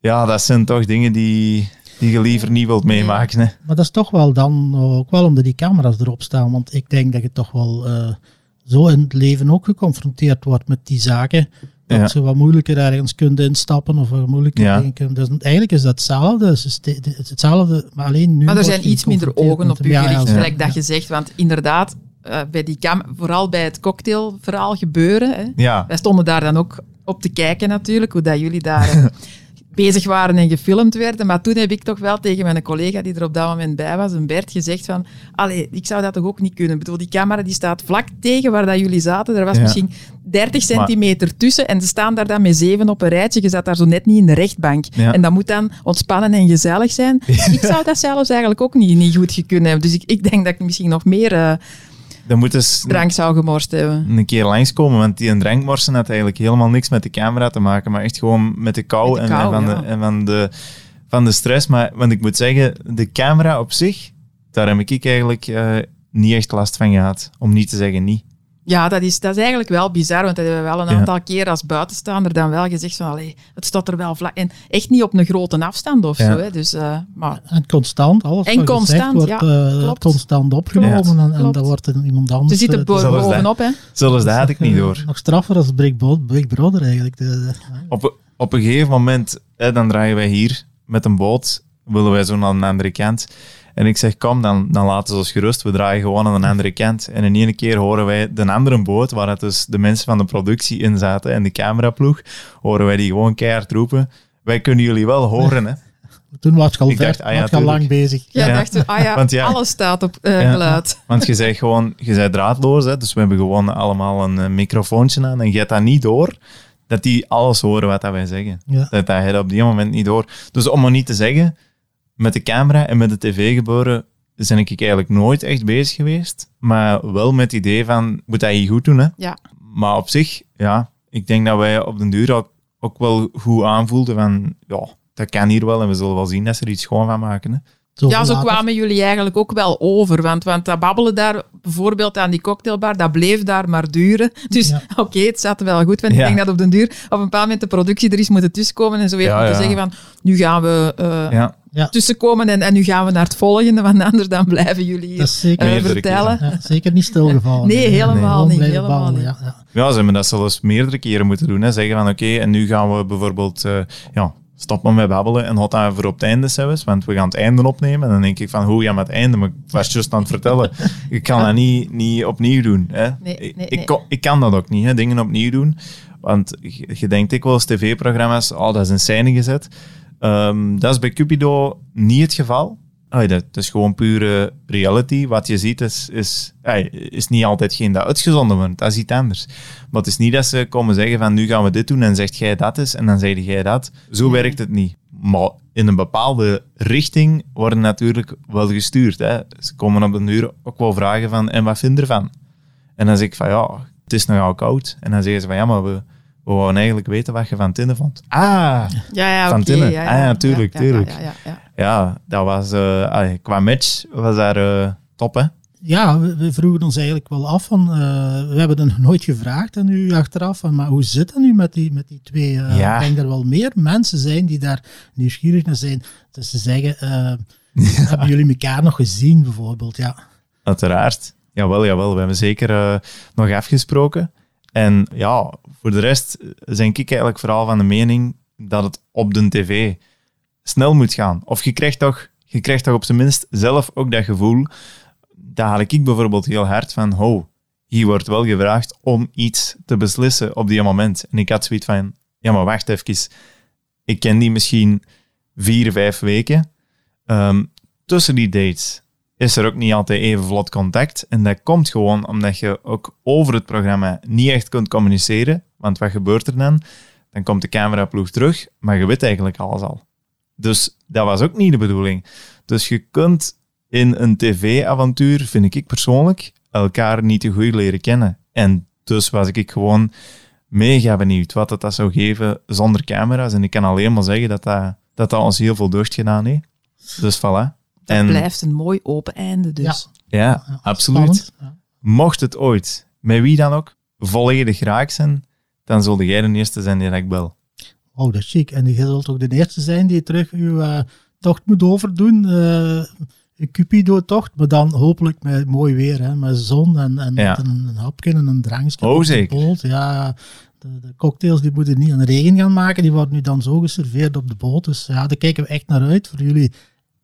S1: Ja, dat zijn toch dingen die, die je liever niet wilt meemaken. Hè.
S3: Maar dat is toch wel dan ook wel omdat die camera's erop staan. Want ik denk dat je toch wel eh, zo in het leven ook geconfronteerd wordt met die zaken. Dat
S1: Ja.
S3: ze wat moeilijker ergens kunt instappen of wat moeilijker
S1: Ja.
S3: dingen kunnen. Dus eigenlijk is dat hetzelfde. Het hetzelfde, maar alleen nu.
S4: Maar er zijn iets minder ogen op u gericht, gelijk dat je zegt. Want inderdaad, eh, bij die cam vooral bij het cocktailverhaal gebeuren. Hè.
S1: Ja,
S4: Wij stonden daar dan ook op te kijken natuurlijk, hoe dat jullie daar eh, (laughs) bezig waren en gefilmd werden. Maar toen heb ik toch wel tegen mijn collega die er op dat moment bij was, een Bert, gezegd van allee, ik zou dat toch ook niet kunnen. Ik bedoel, die camera die staat vlak tegen waar dat jullie zaten. Er was
S1: Ja.
S4: misschien 30 centimeter tussen en ze staan daar dan met zeven op een rijtje. Je zat daar zo net niet in de rechtbank.
S1: Ja.
S4: En dat moet dan ontspannen en gezellig zijn. (laughs) Ik zou dat zelfs eigenlijk ook niet, niet goed kunnen hebben. Dus ik, ik denk dat ik misschien nog meer eh,
S1: dan moet eens
S4: drank zou gemorst hebben.
S1: een keer langskomen, want die drankmorsen had eigenlijk helemaal niks met de camera te maken, maar echt gewoon met de kou,
S4: Met de kou,
S1: en, en, van,
S4: ja.
S1: de, en van, de, van de stress. Maar, want ik moet zeggen, de camera op zich, daar heb ik eigenlijk eh, niet echt last van gehad. Om niet te zeggen niet.
S4: Ja, dat is, dat is eigenlijk wel bizar, want dat hebben we wel een
S1: Ja.
S4: aantal keer als buitenstaander dan wel gezegd van, allee, het staat er wel vlak. En echt niet op een grote afstand of
S1: Ja.
S4: zo. Hè. Dus, eh, maar
S3: En constant, alles
S4: En
S3: wat gezegd
S4: constant,
S3: wordt
S4: ja, klopt.
S3: constant opgenomen en, dan wordt er iemand anders...
S4: ze zitten
S3: eh,
S4: bovenop, hè.
S1: Zelfs dat had ik niet door.
S3: Nog straffer als Big, Bro- Big Brother eigenlijk. De, de-
S1: Op, op een gegeven moment, hè, dan draaien wij hier met een boot, willen wij zo naar een andere kant. En ik zeg, kom, dan, dan laten ze ons gerust. We draaien gewoon aan een andere kant. En in één keer horen wij de andere boot, waar het dus de mensen van de productie in zaten en de cameraploeg, horen wij die gewoon keihard roepen. Wij kunnen jullie wel horen, hè. (laughs)
S3: toen was je al,
S1: Ik
S3: ver,
S1: ah ja,
S3: was al lang bezig.
S4: Ja,
S1: Ja.
S4: dacht ah ja, (laughs)
S1: Want ja.
S4: alles staat op eh,
S1: Ja.
S4: geluid. (laughs)
S1: Want je zegt gewoon, je bent draadloos, hè. Dus we hebben gewoon allemaal een eh, microfoontje aan en je hebt dat niet door, dat die alles horen wat dat wij zeggen.
S3: Ja.
S1: Dat dat je op die moment niet door. Dus om maar niet te zeggen, met de camera en met de tv gebeuren, ben ik eigenlijk nooit echt bezig geweest. Maar wel met het idee van, moet dat hier goed doen, hè.
S4: Ja.
S1: Maar op zich, ja, ik denk dat wij op den duur ook, ook wel goed aanvoelden van, ja, dat kan hier wel en we zullen wel zien dat ze er iets schoon van maken, hè.
S3: Zoveel
S4: Ja, zo
S3: later.
S4: kwamen jullie eigenlijk ook wel over. Want, want dat babbelen daar, bijvoorbeeld aan die cocktailbar, dat bleef daar maar duren. (laughs) Dus
S3: Ja.
S4: oké, het zat wel goed. Want
S1: Ja.
S4: ik denk dat op den duur op een bepaald moment de productie er is moeten tussenkomen en zo weer
S1: Ja,
S4: moeten
S1: ja.
S4: zeggen van, nu gaan we... eh,
S1: Ja.
S4: tussenkomen en, en nu gaan we naar het volgende, want anders dan blijven jullie hier zeker, vertellen.
S3: Ja, zeker niet stilgevallen.
S4: Nee, helemaal niet. Helemaal niet. Ja,
S1: ja. ja, ze hebben dat zelfs meerdere keren moeten doen. Hè. Zeggen van oké, en nu gaan we bijvoorbeeld uh, ja, stoppen met babbelen en dat voor op het einde zelfs, want we gaan het einde opnemen. En dan denk ik van, hoe ja, met het einde? Maar ik was juist aan het vertellen. (laughs) ik kan dat niet, niet opnieuw doen. Hè. Nee, nee, nee. Ik, ik, kan dat ook niet, hè, dingen opnieuw doen. Want je denkt ik wel eens tv-programma's, oh, dat is in scène gezet. Um, dat is bij Cupido niet het geval. Ay, dat is gewoon pure reality. Wat je ziet is, is, ay, is niet altijd geen dat uitgezonden wordt. Dat is iets anders. Maar het is niet dat ze komen zeggen van nu gaan we dit doen en zegt jij dat is en dan zeg jij dat. Zo werkt het niet. Maar in een bepaalde richting worden natuurlijk wel gestuurd. Hè. Ze komen op de uur ook wel vragen van en wat vind je ervan? En dan zeg ik van ja, het is nogal koud. En dan zeggen ze van ja, maar we, we wouden eigenlijk weten wat je van Tinnen vond. Ah,
S4: ja, ja,
S1: van
S4: Tinnen.
S1: Ja, ja, ah, tuurlijk, tuurlijk. Ja, dat was, uh, qua match was daar uh, top, hè?
S3: Ja, we, vroegen ons eigenlijk wel af van, uh, we hebben het nog nooit gevraagd aan u achteraf, van, maar hoe zit het nu met die, met die twee? Ik denk er wel meer mensen zijn die daar nieuwsgierig naar zijn. Dus ze zeggen, (laughs) hebben jullie elkaar nog gezien bijvoorbeeld? Ja.
S1: Uiteraard. Jawel, jawel. We hebben zeker nog afgesproken. En ja, voor de rest zijn ik eigenlijk vooral van de mening dat het op de tv snel moet gaan. Of je krijgt toch, je krijgt toch op zijn minst zelf ook dat gevoel. Daar haal ik bijvoorbeeld heel hard van, ho, hier wordt wel gevraagd om iets te beslissen op die moment. En ik had zoiets van, ja maar wacht even, ik ken die misschien vier, vijf weken. Ehm, tussen die dates is er ook niet altijd even vlot contact. En dat komt gewoon omdat je ook over het programma niet echt kunt communiceren. Want wat gebeurt er dan? Dan komt de cameraploeg terug, maar je weet eigenlijk alles al. Dus dat was ook niet de bedoeling. Dus je kunt in een tv-avontuur, vind ik persoonlijk, elkaar niet te goed leren kennen. En dus was ik gewoon mega benieuwd wat dat zou geven zonder camera's. En ik kan alleen maar zeggen dat dat, dat, dat ons heel veel deugd gedaan heeft. Dus voilà.
S4: Het en, blijft een mooi open einde dus.
S1: Ja, ja absoluut. Mocht het ooit, met wie dan ook, volledig raak zijn, dan zulde jij de eerste zijn die ik bel.
S3: Oh, dat is chic. En je zult ook de eerste zijn die terug uw uh, tocht moet overdoen. Uh, Cupido-tocht, maar dan hopelijk met mooi weer, hè, met zon en, en met een, een hapje en een drankje.
S1: Oh, zeker. Boot.
S3: Ja, de, de, cocktails die moeten niet aan regen gaan maken, die worden nu dan zo geserveerd op de boot. Dus ja, daar kijken we echt naar uit voor jullie.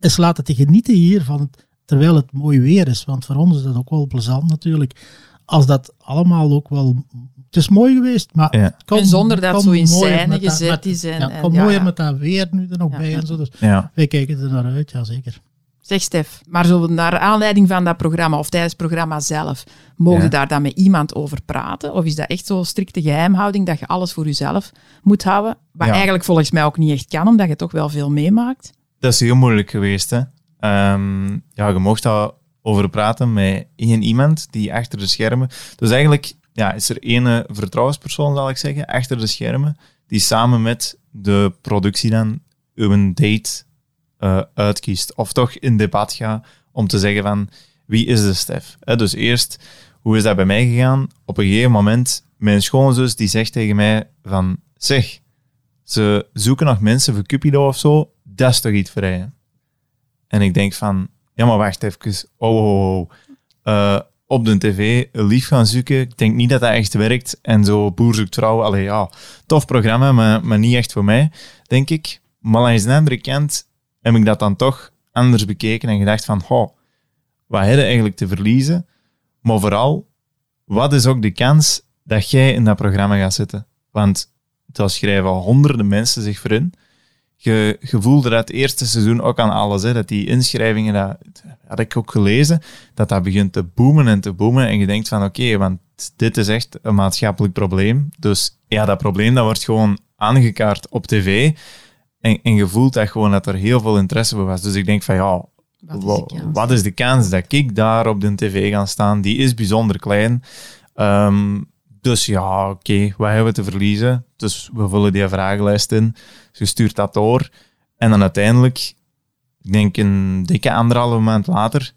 S3: Is laten te genieten hier van het, terwijl het mooi weer is. Want voor ons is dat ook wel plezant natuurlijk. Als dat allemaal ook wel het is mooi geweest, maar
S4: ja. en zonder dat zo in scène gezet is. En,
S3: ja, het mooier met dat weer nu er nog bij en zo. Dus wij kijken er naar uit, ja zeker.
S4: Zeg Stef, maar zo naar aanleiding van dat programma of tijdens het programma zelf, mogen je daar dan met iemand over praten? Of is dat echt zo'n strikte geheimhouding dat je alles voor jezelf moet houden? Wat eigenlijk volgens mij ook niet echt kan, omdat je toch wel veel meemaakt.
S1: Dat is heel moeilijk geweest. Hè? Um, ja, je mocht daar over praten met één iemand die achter de schermen. Dus eigenlijk ja, is er ene vertrouwenspersoon, zal ik zeggen, achter de schermen, die samen met de productie dan uw date uh, uitkiest. Of toch in debat gaat om te zeggen van, wie is de Stef? dus eerst, hoe is dat bij mij gegaan? Op een gegeven moment, mijn schoonzus die zegt tegen mij van, zeg, ze zoeken nog mensen voor Cupido of zo, dat is toch iets vrij. En ik denk van, ja maar wacht even, oh, oh, oh. Uh, op de tv lief gaan zoeken. Ik denk niet dat dat echt werkt. En zo Boer zoekt vrouw, allee, ja, tof programma, maar, maar niet echt voor mij, denk ik. Maar langs de andere kant heb ik dat dan toch anders bekeken en gedacht van, oh, wat heb je eigenlijk te verliezen? Maar vooral, wat is ook de kans dat jij in dat programma gaat zitten? Want daar schrijven al honderden mensen zich voor in je, je voelde dat het eerste seizoen ook aan alles. Hè, dat die inschrijvingen, dat had ik ook gelezen, dat dat begint te boomen en te boomen. En je denkt van oké, want dit is echt een maatschappelijk probleem. Dus ja, dat probleem dat wordt gewoon aangekaart op tv. En, en je voelt dat gewoon dat er heel veel interesse voor was. Dus ik denk van ja, wat is, wat is de kans dat ik daar op de tv ga staan? Die is bijzonder klein. Um, dus ja, oké, wat hebben we te verliezen? Dus we vullen die vragenlijst in. Dus je stuurt dat door. En dan uiteindelijk, ik denk een dikke anderhalve maand later,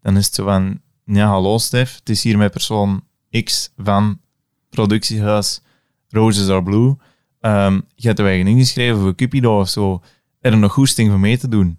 S1: dan is het zo van, ja, hallo Stef, het is hier met persoon X van productiehuis Roses Are Blue. Um, je hebt er eigenlijk ingeschreven voor Cupido of zo. Er nog goesting voor mee te doen.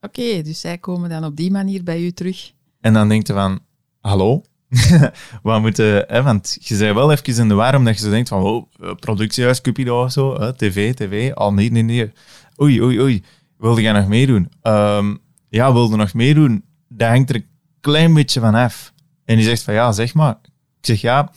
S4: Oké, dus zij komen dan op die manier bij u terug.
S1: En dan denkt je van, hallo? (laughs) Wat moeten, hè, want je zei wel even in de war, omdat je zo denkt van, oh, productiehuis, Cupido of zo, hè, tv, tv, al oh, nee, nee, nee. Oei, oei, oei, wilde jij nog meedoen? Um, ja, wilde nog meedoen? Dat hangt er een klein beetje van af. En die zegt van, ja, zeg maar. Ik zeg, ja,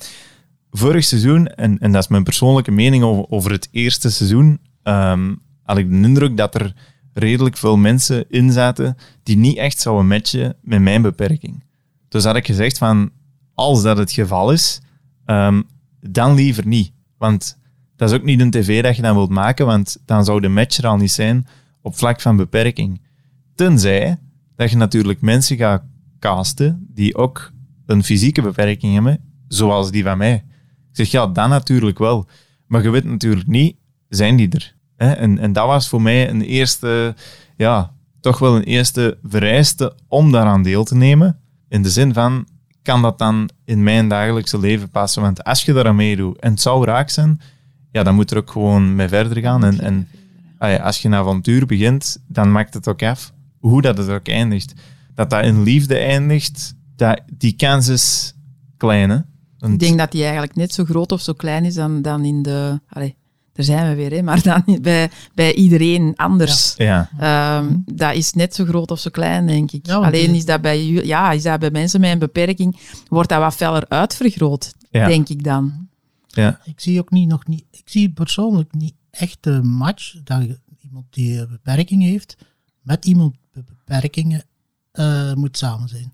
S1: vorig seizoen, en, en dat is mijn persoonlijke mening over, het eerste seizoen, um, had ik de indruk dat er redelijk veel mensen in zaten die niet echt zouden matchen met mijn beperking. Dus had ik gezegd van, als dat het geval is, um, dan liever niet. Want dat is ook niet een tv dat je dan wilt maken, want dan zou de match er al niet zijn op vlak van beperking. Tenzij dat je natuurlijk mensen gaat casten die ook een fysieke beperking hebben, zoals die van mij. Ik zeg, ja, dan natuurlijk wel. Maar je weet natuurlijk niet, zijn die er? En, en dat was voor mij een eerste, ja, toch wel een eerste vereiste om daaraan deel te nemen. In de zin van, kan dat dan in mijn dagelijkse leven passen? Want als je daaraan meedoet en het zou raak zijn, ja, dan moet er ook gewoon mee verder gaan. En, en als je een avontuur begint, dan maakt het ook af hoe dat het ook eindigt. Dat dat in liefde eindigt, dat, die kans is klein.
S4: Ik denk dat die eigenlijk net zo groot of zo klein is dan, dan in de... daar zijn we weer, hè, maar dan (laughs) bij, bij iedereen anders.
S1: Ja.
S4: Ehm, dat is net zo groot of zo klein, denk ik. Alleen is dat, bij, ja, is dat bij mensen met een beperking, wordt dat wat feller uitvergroot, denk ik dan.
S1: Ja.
S3: Ik zie ook niet, nog niet, ik zie persoonlijk niet echt een match dat iemand die een beperking heeft, met iemand met beperkingen uh, moet samen zijn.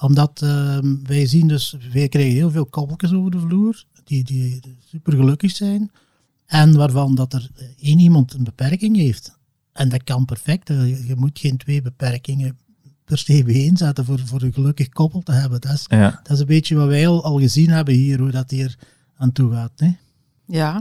S3: Omdat uh, wij zien dus, wij krijgen heel veel koppeltjes over de vloer, die, die super gelukkig zijn. En waarvan dat er één iemand een beperking heeft. En dat kan perfect. Je moet geen twee beperkingen per se bijeenzetten voor, voor een gelukkig koppel te hebben. Dat is, dat is een beetje wat wij al, al gezien hebben hier, hoe dat hier aan toe gaat. Hè?
S4: Ja,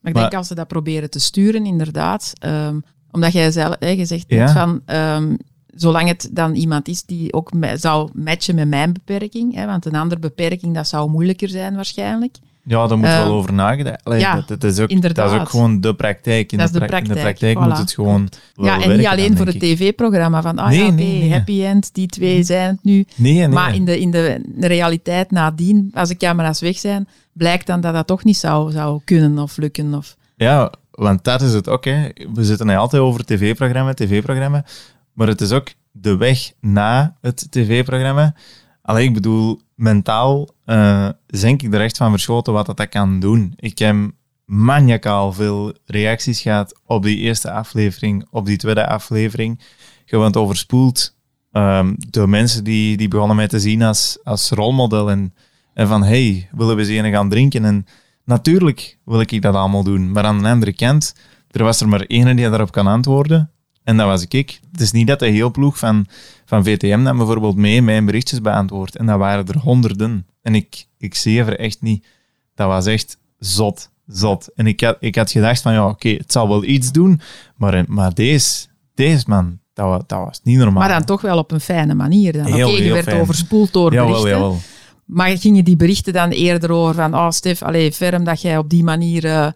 S4: maar ik denk als ze dat proberen te sturen, inderdaad. Um, omdat jij zelf hè, gezegd hebt van... Um, zolang het dan iemand is die ook zou matchen met mijn beperking, hè, want een andere beperking, dat zou moeilijker zijn waarschijnlijk.
S1: Ja, daar moet wel ehm, over nagedacht ja, dat, is ook, dat is ook gewoon de praktijk. In, de, praktijk. in de praktijk moet het gewoon
S4: Ja, en niet alleen voor het tv-programma van, ah nee, ja, nee, happy end, die twee zijn het nu.
S1: Nee,
S4: maar in de, in de realiteit nadien, als de camera's weg zijn, blijkt dan dat dat toch niet zou, zou kunnen of lukken. Of...
S1: Ja, want dat is het ook. Hè. We zitten altijd over tv-programma, tv-programma. Maar het is ook de weg na het tv-programma. Alleen ik bedoel, mentaal uh, denk ik er echt van verschoten wat dat, kan doen. Ik heb maniacaal veel reacties gehad op die eerste aflevering, op die tweede aflevering. Gewoon overspoeld um, door mensen die, die begonnen mij te zien als, als rolmodel. En, en van, hey, willen we eens gaan drinken? En natuurlijk wil ik dat allemaal doen. Maar aan de andere kant, er was er maar één die daarop kan antwoorden. En dat was ik. Het is niet dat de heel ploeg van, van VTM dan bijvoorbeeld mee mijn berichtjes beantwoordt. En dat waren er honderden. En ik, ik zie er echt niet. Dat was echt zot, zot. En ik had, ik had gedacht van, ja, oké, het zal wel iets doen. Maar, maar deze, deze man, dat was, dat was niet normaal.
S4: Maar dan toch wel op een fijne manier. Oké, je werd overspoeld door berichten. Jawel. Maar gingen die berichten dan eerder over van, oh Stef, allee, ferm dat jij op die manier uh,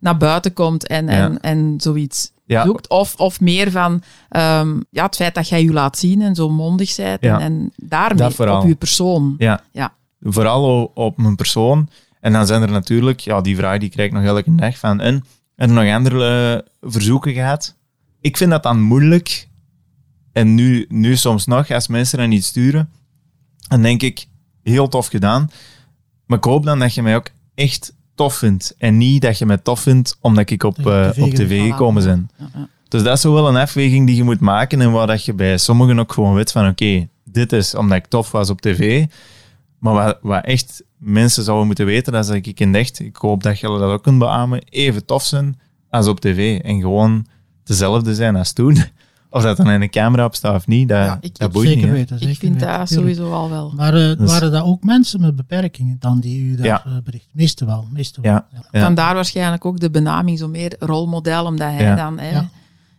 S4: naar buiten komt en, en, en zoiets ja. zoekt. Of, of meer van um, ja, het feit dat jij je laat zien en zo mondig bent. En, en daarmee op je persoon.
S1: Ja. ja. Vooral op mijn persoon. En dan zijn er natuurlijk, ja, die vraag die krijg ik nog elke dag van. En, en nog andere uh, verzoeken gehad. Ik vind dat dan moeilijk. En nu, nu soms nog, als mensen dan niet sturen, dan denk ik, heel tof gedaan. Maar ik hoop dan dat je mij ook echt tof vindt. En niet dat je mij tof vindt omdat ik op, uh, op tv gekomen ben. Dus dat is wel een afweging die je moet maken en waar dat je bij sommigen ook gewoon weet van oké, dit is omdat ik tof was op tv. Maar wat, wat echt mensen zouden moeten weten, dat is dat ik in echt, ik hoop dat jullie dat ook kunt beamen, even tof zijn als op tv. En gewoon dezelfde zijn als toen. Of dat dan in een camera op staat of niet, dat, ja, ik, dat boeit
S3: zeker
S1: niet.
S3: Weten,
S4: ik vind dat sowieso al wel.
S3: Maar uh, waren dat ook mensen met beperkingen dan die u daar ja. uh, bericht? Meestal wel. Meestal
S1: ja.
S3: wel.
S4: Vandaar waarschijnlijk ook de benaming zo meer rolmodel, omdat hij dan... Hè,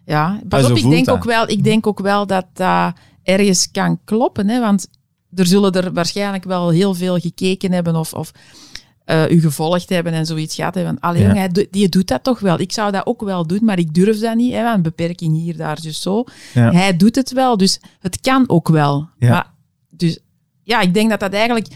S4: ja. Pas op, ik denk, ook wel, ik denk ook wel dat dat ergens kan kloppen, hè, want er zullen er waarschijnlijk wel heel veel gekeken hebben of... of uh, u gevolgd hebben en zoiets gehad hebben. Alleen, ja. die doet dat toch wel. Ik zou dat ook wel doen, maar ik durf dat niet. Hè, een beperking hier, daar, dus zo. Hij doet het wel, dus het kan ook wel. Maar, dus ja, ik denk dat dat eigenlijk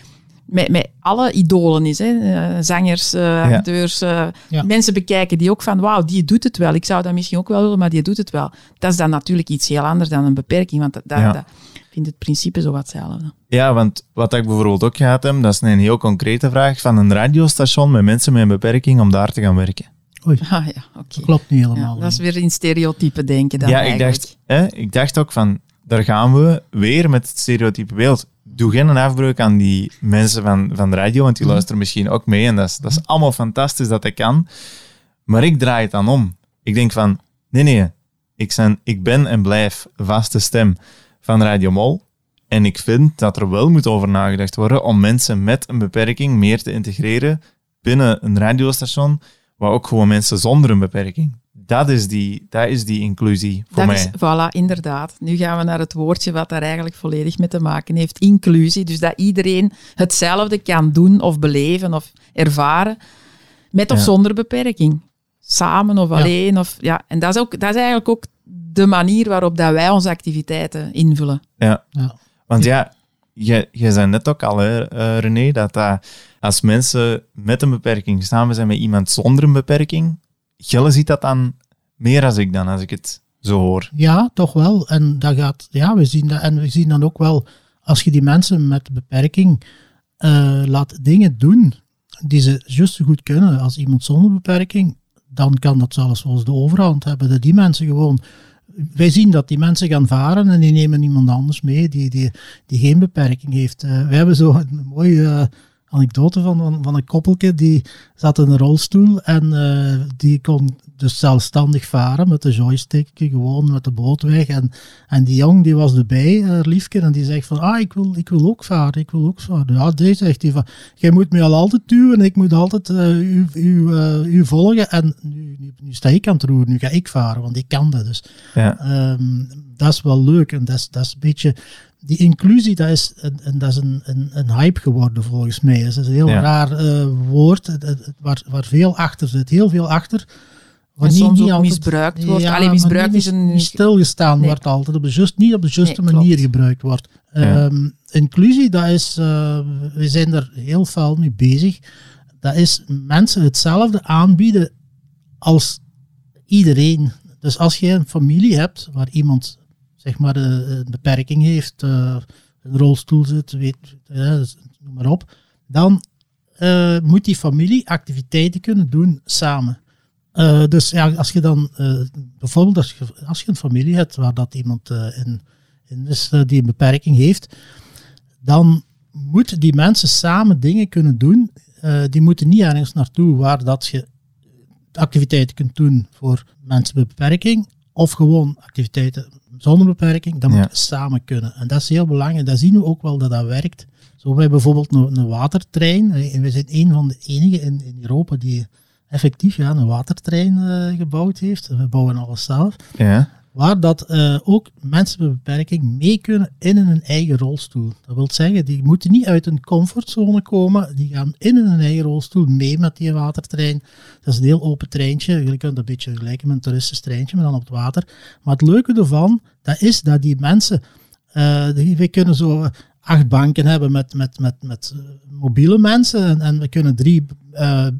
S4: met, met alle idolen is. Hè. Uh, zangers, uh, acteurs, uh, mensen bekijken die ook van wauw, die doet het wel. Ik zou dat misschien ook wel willen, maar die doet het wel. Dat is dan natuurlijk iets heel anders dan een beperking, want dat, dat, ik vind het principe zo wat hetzelfde.
S1: Ja, want wat ik bijvoorbeeld ook gehad heb, dat is een heel concrete vraag van een radiostation met mensen met een beperking om daar te gaan werken.
S3: Oei. Ah, ja, okay. Dat klopt niet helemaal.
S4: dat is weer in stereotype denken dan
S1: Ja,
S4: ik
S1: dacht, hè, ik dacht ook van, daar gaan we weer met het stereotype beeld doe geen afbreuk aan die mensen van, van de radio, want die mhm. luisteren misschien ook mee. En dat is, dat is allemaal fantastisch dat ik kan. Maar ik draai het dan om. Ik denk van, nee, nee, ik, zijn, ik ben en blijf vaste stem van Radio Mol. En ik vind dat er wel moet over nagedacht worden om mensen met een beperking meer te integreren binnen een radiostation, waar ook gewoon mensen zonder een beperking dat is die, dat is die inclusie voor
S4: dat
S1: mij.
S4: Is, voilà, inderdaad. Nu gaan we naar het woordje wat daar eigenlijk volledig mee te maken heeft. Inclusie. Dus dat iedereen hetzelfde kan doen of beleven of ervaren, met of zonder beperking. Samen of alleen. Of, ja. En dat is, ook, dat is eigenlijk ook de manier waarop dat wij onze activiteiten invullen.
S1: Ja, ja. want ja, je, je zei net ook al, hè, uh, René, dat, dat als mensen met een beperking samen zijn met iemand zonder een beperking, Gelle ziet dat dan meer als ik dan, als ik het zo hoor.
S3: Ja, toch wel. En dat gaat, ja, we zien dat, en we zien dan ook wel, als je die mensen met beperking uh, laat dingen doen die ze juist zo goed kunnen als iemand zonder beperking, dan kan dat zelfs wel eens de overhand hebben. Dat die mensen gewoon wij zien dat die mensen gaan varen en die nemen iemand anders mee die, die, die geen beperking heeft. Uh, we hebben zo een mooie uh, anekdote van, van, een koppeltje die zat in een rolstoel en uh, die kon dus zelfstandig varen met de joystick, gewoon met de boot weg. En, en die jong die was erbij, uh, liefje, en die zegt van, ah, ik wil, ik wil ook varen, ik wil ook varen. Ja, deze zegt hij van, jij moet me al altijd duwen en ik moet altijd uh, u, u, u volgen. En nu, nu, nu, sta ik aan het roeren, nu ga ik varen, want ik kan dat dus. Ja. Um, dat is wel leuk en dat is, dat is een beetje die inclusie, dat is, een, dat is een, een, een, hype geworden volgens mij. Dat is een heel raar uh, woord, waar, waar veel achter zit. Heel veel achter.
S4: Wat niet, soms niet altijd, misbruikt wordt. Ja, Alleen misbruikt
S3: is
S4: een... Niet
S3: stilgestaan wordt altijd. Op de just, niet op de juiste manier gebruikt wordt. Um, inclusie, dat is... Uh, we zijn er heel veel mee bezig. Dat is mensen hetzelfde aanbieden als iedereen. Dus als je een familie hebt waar iemand zeg maar, een beperking heeft, uh, een rolstoel zit, weet, uh, noem maar op, dan uh, moet die familie activiteiten kunnen doen samen. dus ja, als je dan bijvoorbeeld als je, als je een familie hebt waar dat iemand in, in is die een beperking heeft, dan moeten die mensen samen dingen kunnen doen. die moeten niet ergens naartoe waar dat je activiteiten kunt doen voor mensen met beperking, of gewoon activiteiten zonder beperking, dan moet samen kunnen. En dat is heel belangrijk. Dat zien we ook wel dat dat werkt. Zo hebben bijvoorbeeld een, een watertrein. En we zijn een van de enigen in, in Europa die effectief ja, een watertrein uh, gebouwd heeft. We bouwen alles zelf. Ja waar dat uh, ook mensen met beperking mee kunnen in hun eigen rolstoel. Dat wil zeggen, die moeten niet uit een comfortzone komen, die gaan in hun eigen rolstoel mee met die watertrein. Dat is een heel open treintje, je kunt een beetje vergelijken met een toeristisch treintje, maar dan op het water. Maar het leuke ervan, dat is dat die mensen, uh, die, we kunnen zo acht banken hebben met, met, met, met uh, mobiele mensen en, en, we kunnen drie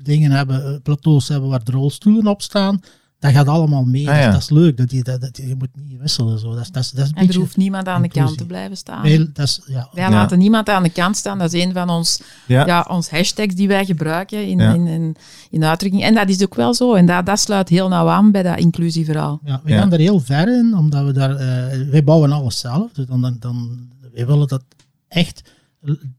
S3: dingen hebben, plateaus hebben waar de rolstoelen op staan dat gaat allemaal mee. Ah, dat is leuk. Dat je, dat, dat, je moet niet wisselen. Zo. Dat, dat, is, dat is
S4: en er hoeft niemand aan de kant te blijven staan.
S3: Heel, dat is, ja.
S4: Wij laten niemand aan de kant staan. Dat is een van ons, ja. ons hashtags die wij gebruiken in, in, in, in uitdrukking. En dat is ook wel zo. En dat, dat sluit heel nauw aan bij dat inclusieverhaal.
S3: Ja, we gaan er heel ver in, omdat we daar... Uh, wij bouwen alles zelf. Dus dan, dan, dan, wij willen dat echt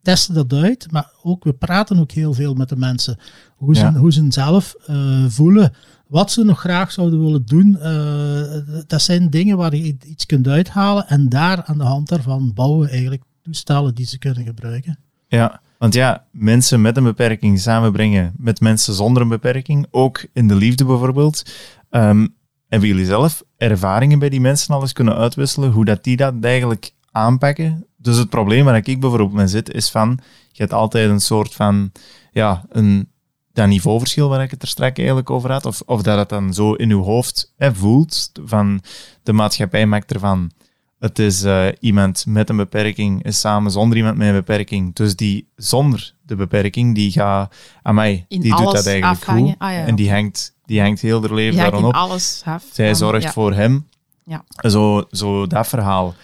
S3: testen dat uit, maar ook we praten ook heel veel met de mensen. Hoe ze, hoe ze zelf uh, voelen wat ze nog graag zouden willen doen, uh, dat zijn dingen waar je iets kunt uithalen en daar aan de hand daarvan bouwen eigenlijk toestellen die ze kunnen gebruiken.
S1: Ja, want ja, mensen met een beperking samenbrengen met mensen zonder een beperking, ook in de liefde bijvoorbeeld. Um, hebben jullie zelf ervaringen bij die mensen al eens kunnen uitwisselen, hoe dat die dat eigenlijk aanpakken dus het probleem waar ik bijvoorbeeld mee zit, is van, je hebt altijd een soort van, ja, een, dat niveauverschil waar ik het er straks eigenlijk over had, of, of dat het dan zo in uw hoofd hè, voelt, van de maatschappij maakt ervan, het is uh, iemand met een beperking is samen zonder iemand met een beperking. Dus die zonder de beperking, die gaat aan mij,
S4: In
S1: die doet dat eigenlijk goed.
S4: Ah, ja,
S1: En die hangt, die hangt heel haar leven
S4: Ja,
S1: daarom op.
S4: alles af.
S1: Zij
S4: van-
S1: zorgt
S4: ja.
S1: voor hem.
S4: Ja.
S1: Zo, zo dat verhaal.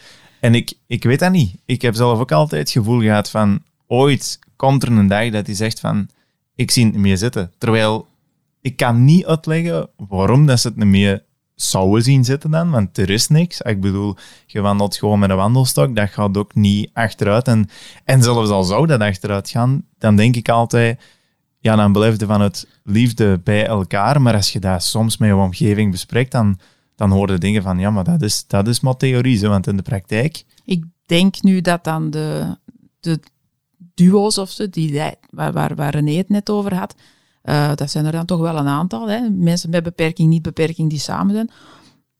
S1: En ik, ik weet dat niet. Ik heb zelf ook altijd het gevoel gehad van ooit komt er een dag dat hij zegt van ik zie het niet meer zitten. Terwijl ik kan niet uitleggen waarom dat ze het niet meer zouden zien zitten dan, want er is niks. Ik bedoel, je wandelt gewoon met een wandelstok, dat gaat ook niet achteruit. En, en zelfs al zou dat achteruit gaan, dan denk ik altijd, ja, dan blijf je van het liefde bij elkaar, maar als je dat soms met je omgeving bespreekt, dan, dan hoor je dingen van, ja, maar dat is, dat is maar theorie, want in de praktijk...
S4: Ik denk nu dat dan de, de duo's of zo, die, waar, waar, waar René het net over had, eh, dat zijn er dan toch wel een aantal. Hè? Mensen met beperking, niet beperking, die samen zijn.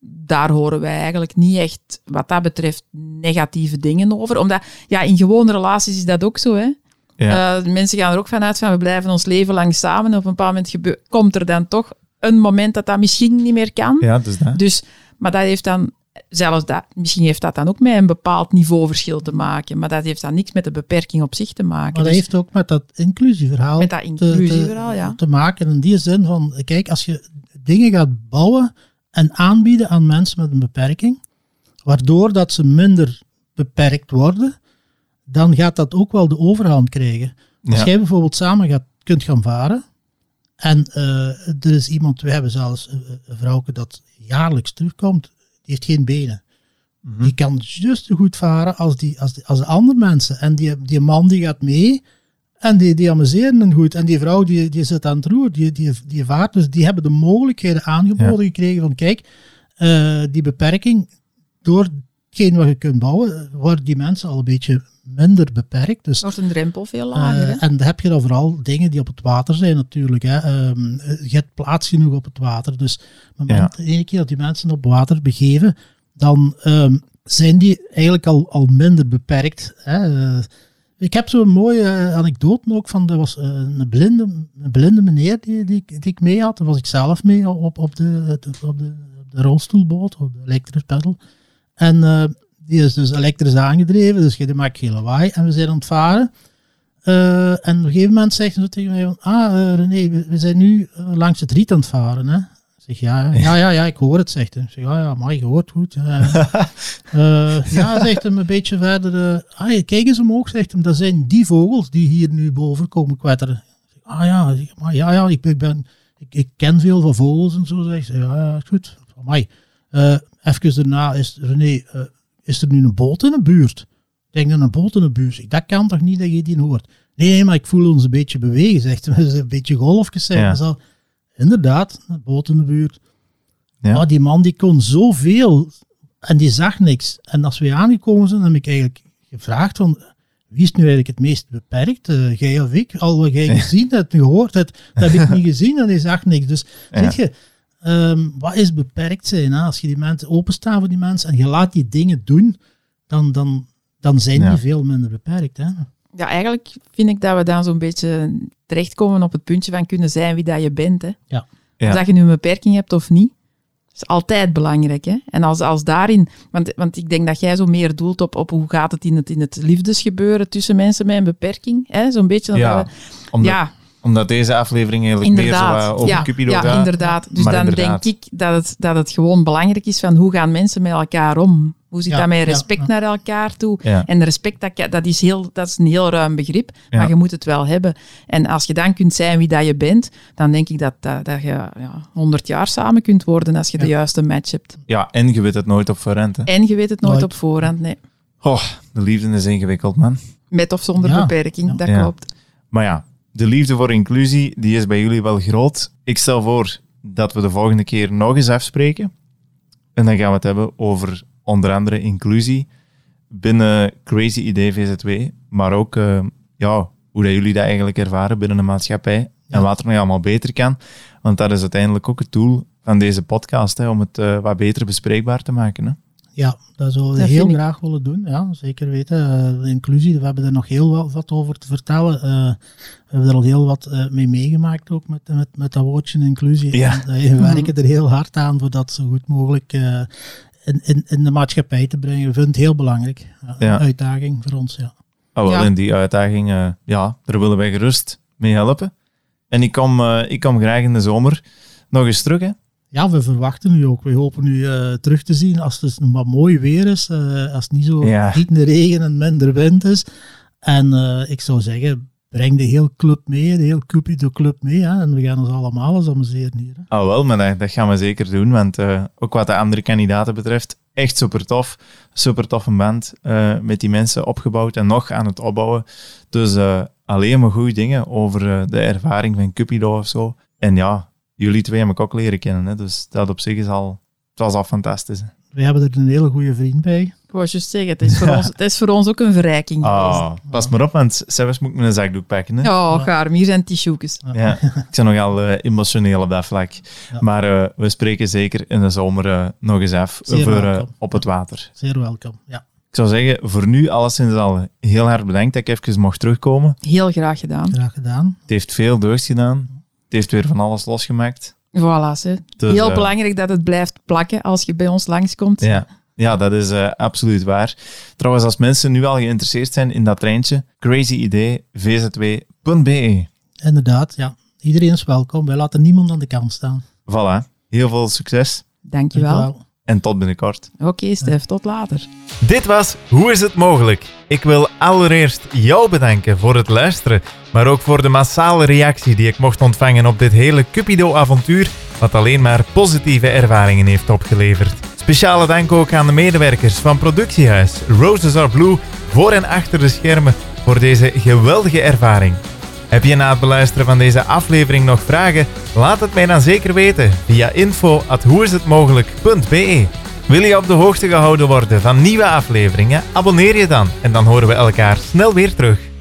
S4: Daar horen wij eigenlijk niet echt, wat dat betreft, negatieve dingen over. Omdat, ja, in gewone relaties is dat ook zo, hè.
S1: Ja.
S4: Eh, mensen gaan er ook vanuit van, we blijven ons leven lang samen. En op een bepaald moment komt er dan toch een moment dat dat misschien niet meer kan.
S1: ja, dus dat.
S4: Dus, maar dat heeft dan, zelfs dat, misschien heeft dat dan ook met een bepaald niveauverschil te maken, maar dat heeft dan niks met de beperking op zich te maken.
S3: Maar dat
S4: Dus
S3: heeft ook met dat inclusieverhaal
S4: met dat
S3: te-
S4: inclusieverhaal,
S3: te,
S4: ja.
S3: te maken. In die zin van, kijk, als je dingen gaat bouwen en aanbieden aan mensen met een beperking, waardoor dat ze minder beperkt worden, dan gaat dat ook wel de overhand krijgen. Als
S1: Ja.
S3: jij bijvoorbeeld samen gaat, kunt gaan varen, en eh, er is iemand, we hebben zelfs een, vrouwke dat jaarlijks terugkomt, heeft geen benen. Die kan juist zo goed varen als, die, als, die, als de andere mensen. En die, die man die gaat mee en die, die amuseren hem goed. En die vrouw die, die zit aan het roer, die, die, die vaart. Dus die hebben de mogelijkheden aangeboden gekregen van kijk, eh, die beperking, door hetgeen wat je kunt bouwen, worden die mensen al een beetje minder beperkt. Dus
S4: Wordt een drempel veel lager,
S3: eh, en dan heb je dan vooral dingen die op het water zijn natuurlijk. Hè. Ehm, je hebt plaats genoeg op het water. Dus op het moment, de ene keer dat die mensen op water begeven, dan ehm, zijn die eigenlijk al, al minder beperkt. Hè. Eh, ik heb zo'n mooie eh, anekdote ook van, er was een, blinde, een blinde meneer die, die, ik- die ik mee had. Daar was ik zelf mee op, op, de, op, de, op de rolstoelboot, op de elektrische pedal. En eh, die is dus elektrisch aangedreven, dus je maakt geen lawaai. En we zijn aan het varen. Eh, en op een gegeven moment zegt ze tegen mij van, ah eh, René, we, we zijn nu langs het riet aan het varen. Hè? Ik zeg, ja, ja, ja, ja, ik hoor het, zegt hij. Ik zeg, ja, ja, maar je hoort goed. Ja, (laughs) ja, zegt hem een beetje verder. ah, kijk eens omhoog, zegt hem, dat zijn die vogels die hier nu boven komen kwetteren. Zeg, ah ja, Ik zeg, maar ja, ja, ik, ben, ik, ik ken veel van vogels en zo. Zegt ze, ja, ja, goed. Amai. Eh even daarna is, René, eh, is er nu een boot in de buurt? Ik denk dat een boot in de buurt is. Dat kan toch niet dat je die hoort? Nee, maar ik voel ons een beetje bewegen, zegt hij. (laughs) Een beetje golfjes zijn
S1: Ja.
S3: en zo. Inderdaad, een boot in de buurt.
S1: Ja.
S3: Maar die man die kon zoveel en die zag niks. En als we aangekomen zijn, heb ik eigenlijk gevraagd van wie is nu eigenlijk het meest beperkt? Eh, jij of ik? Al wat jij gezien hebt, gehoord hebt, dat heb ik niet (laughs) gezien en die zag niks. Dus
S1: Ja.
S3: je, ehm, wat is beperkt zijn? Hè? Als je die mensen openstaan voor die mensen en je laat die dingen doen, dan, dan, dan zijn
S1: Ja.
S3: die veel minder beperkt. Hè?
S4: Ja, eigenlijk vind ik dat we dan zo'n beetje terechtkomen op het puntje van kunnen zijn wie dat je bent. Hè.
S3: Ja.
S1: Ja.
S4: Of dat je nu een beperking hebt of niet. is altijd belangrijk. Hè? En als, als daarin, want, want ik denk dat jij zo meer doelt op, op hoe gaat het in het, in het liefdesgebeuren tussen mensen met een beperking. hè? Zo'n beetje. dat
S1: Ja,
S4: we-
S1: omdat,
S4: ja,
S1: omdat deze aflevering eigenlijk meer zo wat over
S4: ja,
S1: Cupido
S4: ja,
S1: gaat.
S4: inderdaad. Dus
S1: Maar
S4: dan
S1: inderdaad.
S4: denk ik dat het, dat het gewoon belangrijk is van hoe gaan mensen met elkaar om? Hoe zit
S3: Ja,
S4: dat met
S3: ja,
S4: respect
S3: ja.
S4: naar elkaar toe?
S1: Ja.
S4: En respect, dat, dat, is heel, dat is een heel ruim begrip,
S1: Ja.
S4: maar je moet het wel hebben. En als je dan kunt zijn wie dat je bent, dan denk ik dat, dat, dat je ja, 100 jaar samen kunt worden als je de juiste match hebt.
S1: Ja, en je weet het nooit op voorhand. Hè.
S4: En je weet het nooit
S3: Nooit.
S4: op voorhand, nee.
S1: Oh, de liefde is ingewikkeld, man.
S4: Met of zonder
S3: Ja.
S4: beperking,
S3: Ja.
S4: dat
S1: Ja.
S4: klopt.
S1: Maar ja, de liefde voor inclusie, die is bij jullie wel groot. Ik stel voor dat we de volgende keer nog eens afspreken. En dan gaan we het hebben over onder andere inclusie binnen Crazy Idee VZW, maar ook eh, ja, hoe dat jullie dat eigenlijk ervaren binnen de maatschappij en wat er nog allemaal beter kan. Want dat is uiteindelijk ook het doel van deze podcast, hè, om het eh, wat beter bespreekbaar te maken. Hè.
S3: Ja, dat zouden we
S4: Dat
S3: heel graag willen doen. Ja, zeker weten. Eh, de inclusie, we hebben er nog heel wat, wat over te vertellen. Eh, we hebben er al heel wat eh, mee meegemaakt ook met, met, met dat woordje inclusie.
S2: Ja.
S3: En, we werken er heel hard aan voor dat zo goed mogelijk eh, in, in, in de maatschappij te brengen. We vinden het heel belangrijk. Ja,
S2: Ja.
S3: Een uitdaging voor ons, ja.
S2: Oh, wel,
S4: Ja.
S2: in die uitdaging, eh, ja, daar willen wij gerust mee helpen. En ik kom, eh, ik kom graag in de zomer nog eens terug, hè.
S3: Ja, we verwachten nu ook. We hopen nu eh, terug te zien als het nog wat mooi weer is. eh, als het niet zo
S2: Ja.
S3: gietende regen en minder wind is. En eh, ik zou zeggen, breng de hele club mee, de hele Cupido club mee. Hè, en we gaan ons allemaal eens amuseren hier. Hè.
S2: Ah, wel, maar dat, dat gaan we zeker doen. Want ook wat de andere kandidaten betreft, echt super tof. Super toffe band. met die mensen opgebouwd en nog aan het opbouwen. Dus alleen maar goede dingen over de ervaring van Cupido of zo. En ja, jullie twee hebben ik ook leren kennen. Hè, dus dat op zich is al, het was al fantastisch. hè.
S3: We hebben er een hele goede vriend bij.
S4: Ik wou juist zeggen, het is, voor (laughs) ons, het is voor ons ook een verrijking geweest.
S2: Ah, pas maar op, want zelfs moet ik mijn zakdoek pakken. Hè.
S4: Ja, gaar, hier zijn tissues.
S2: Ja, ik ben nogal eh, emotioneel op dat vlak.
S3: Ja.
S2: Maar eh, we spreken zeker in de zomer eh, nog eens af
S3: Zeer
S2: op het water.
S3: Zeer welkom. Ja.
S2: Ik zou zeggen, voor nu alleszins al heel hard bedankt dat ik even mocht terugkomen.
S4: Heel graag gedaan.
S3: Graag gedaan.
S2: Het heeft veel deugd gedaan. Het heeft weer van alles losgemaakt.
S4: Voilà, ze.
S2: Dus,
S4: Heel
S2: eh,
S4: belangrijk dat het blijft plakken als je bij ons langskomt.
S2: Ja, ja dat is eh, absoluut waar. Trouwens, als mensen nu al geïnteresseerd zijn in dat treintje, crazy idee, vzw.be.
S3: Inderdaad, ja. Iedereen is welkom. Wij laten niemand aan de kant staan.
S2: Voilà. Heel veel succes
S4: Dankjewel.
S3: Dankjewel.
S2: En tot binnenkort.
S4: Oké, Stef, tot later.
S1: Dit was Hoe is het mogelijk? Ik wil allereerst jou bedanken voor het luisteren, maar ook voor de massale reactie die ik mocht ontvangen op dit hele Cupido-avontuur, wat alleen maar positieve ervaringen heeft opgeleverd. Speciale dank ook aan de medewerkers van Productiehuis Roses Are Blue voor en achter de schermen voor deze geweldige ervaring. Heb je na het beluisteren van deze aflevering nog vragen? Laat het mij dan zeker weten via info.hoeishetmogelijk.be. Wil je op de hoogte gehouden worden van nieuwe afleveringen? Abonneer je dan en dan horen we elkaar snel weer terug.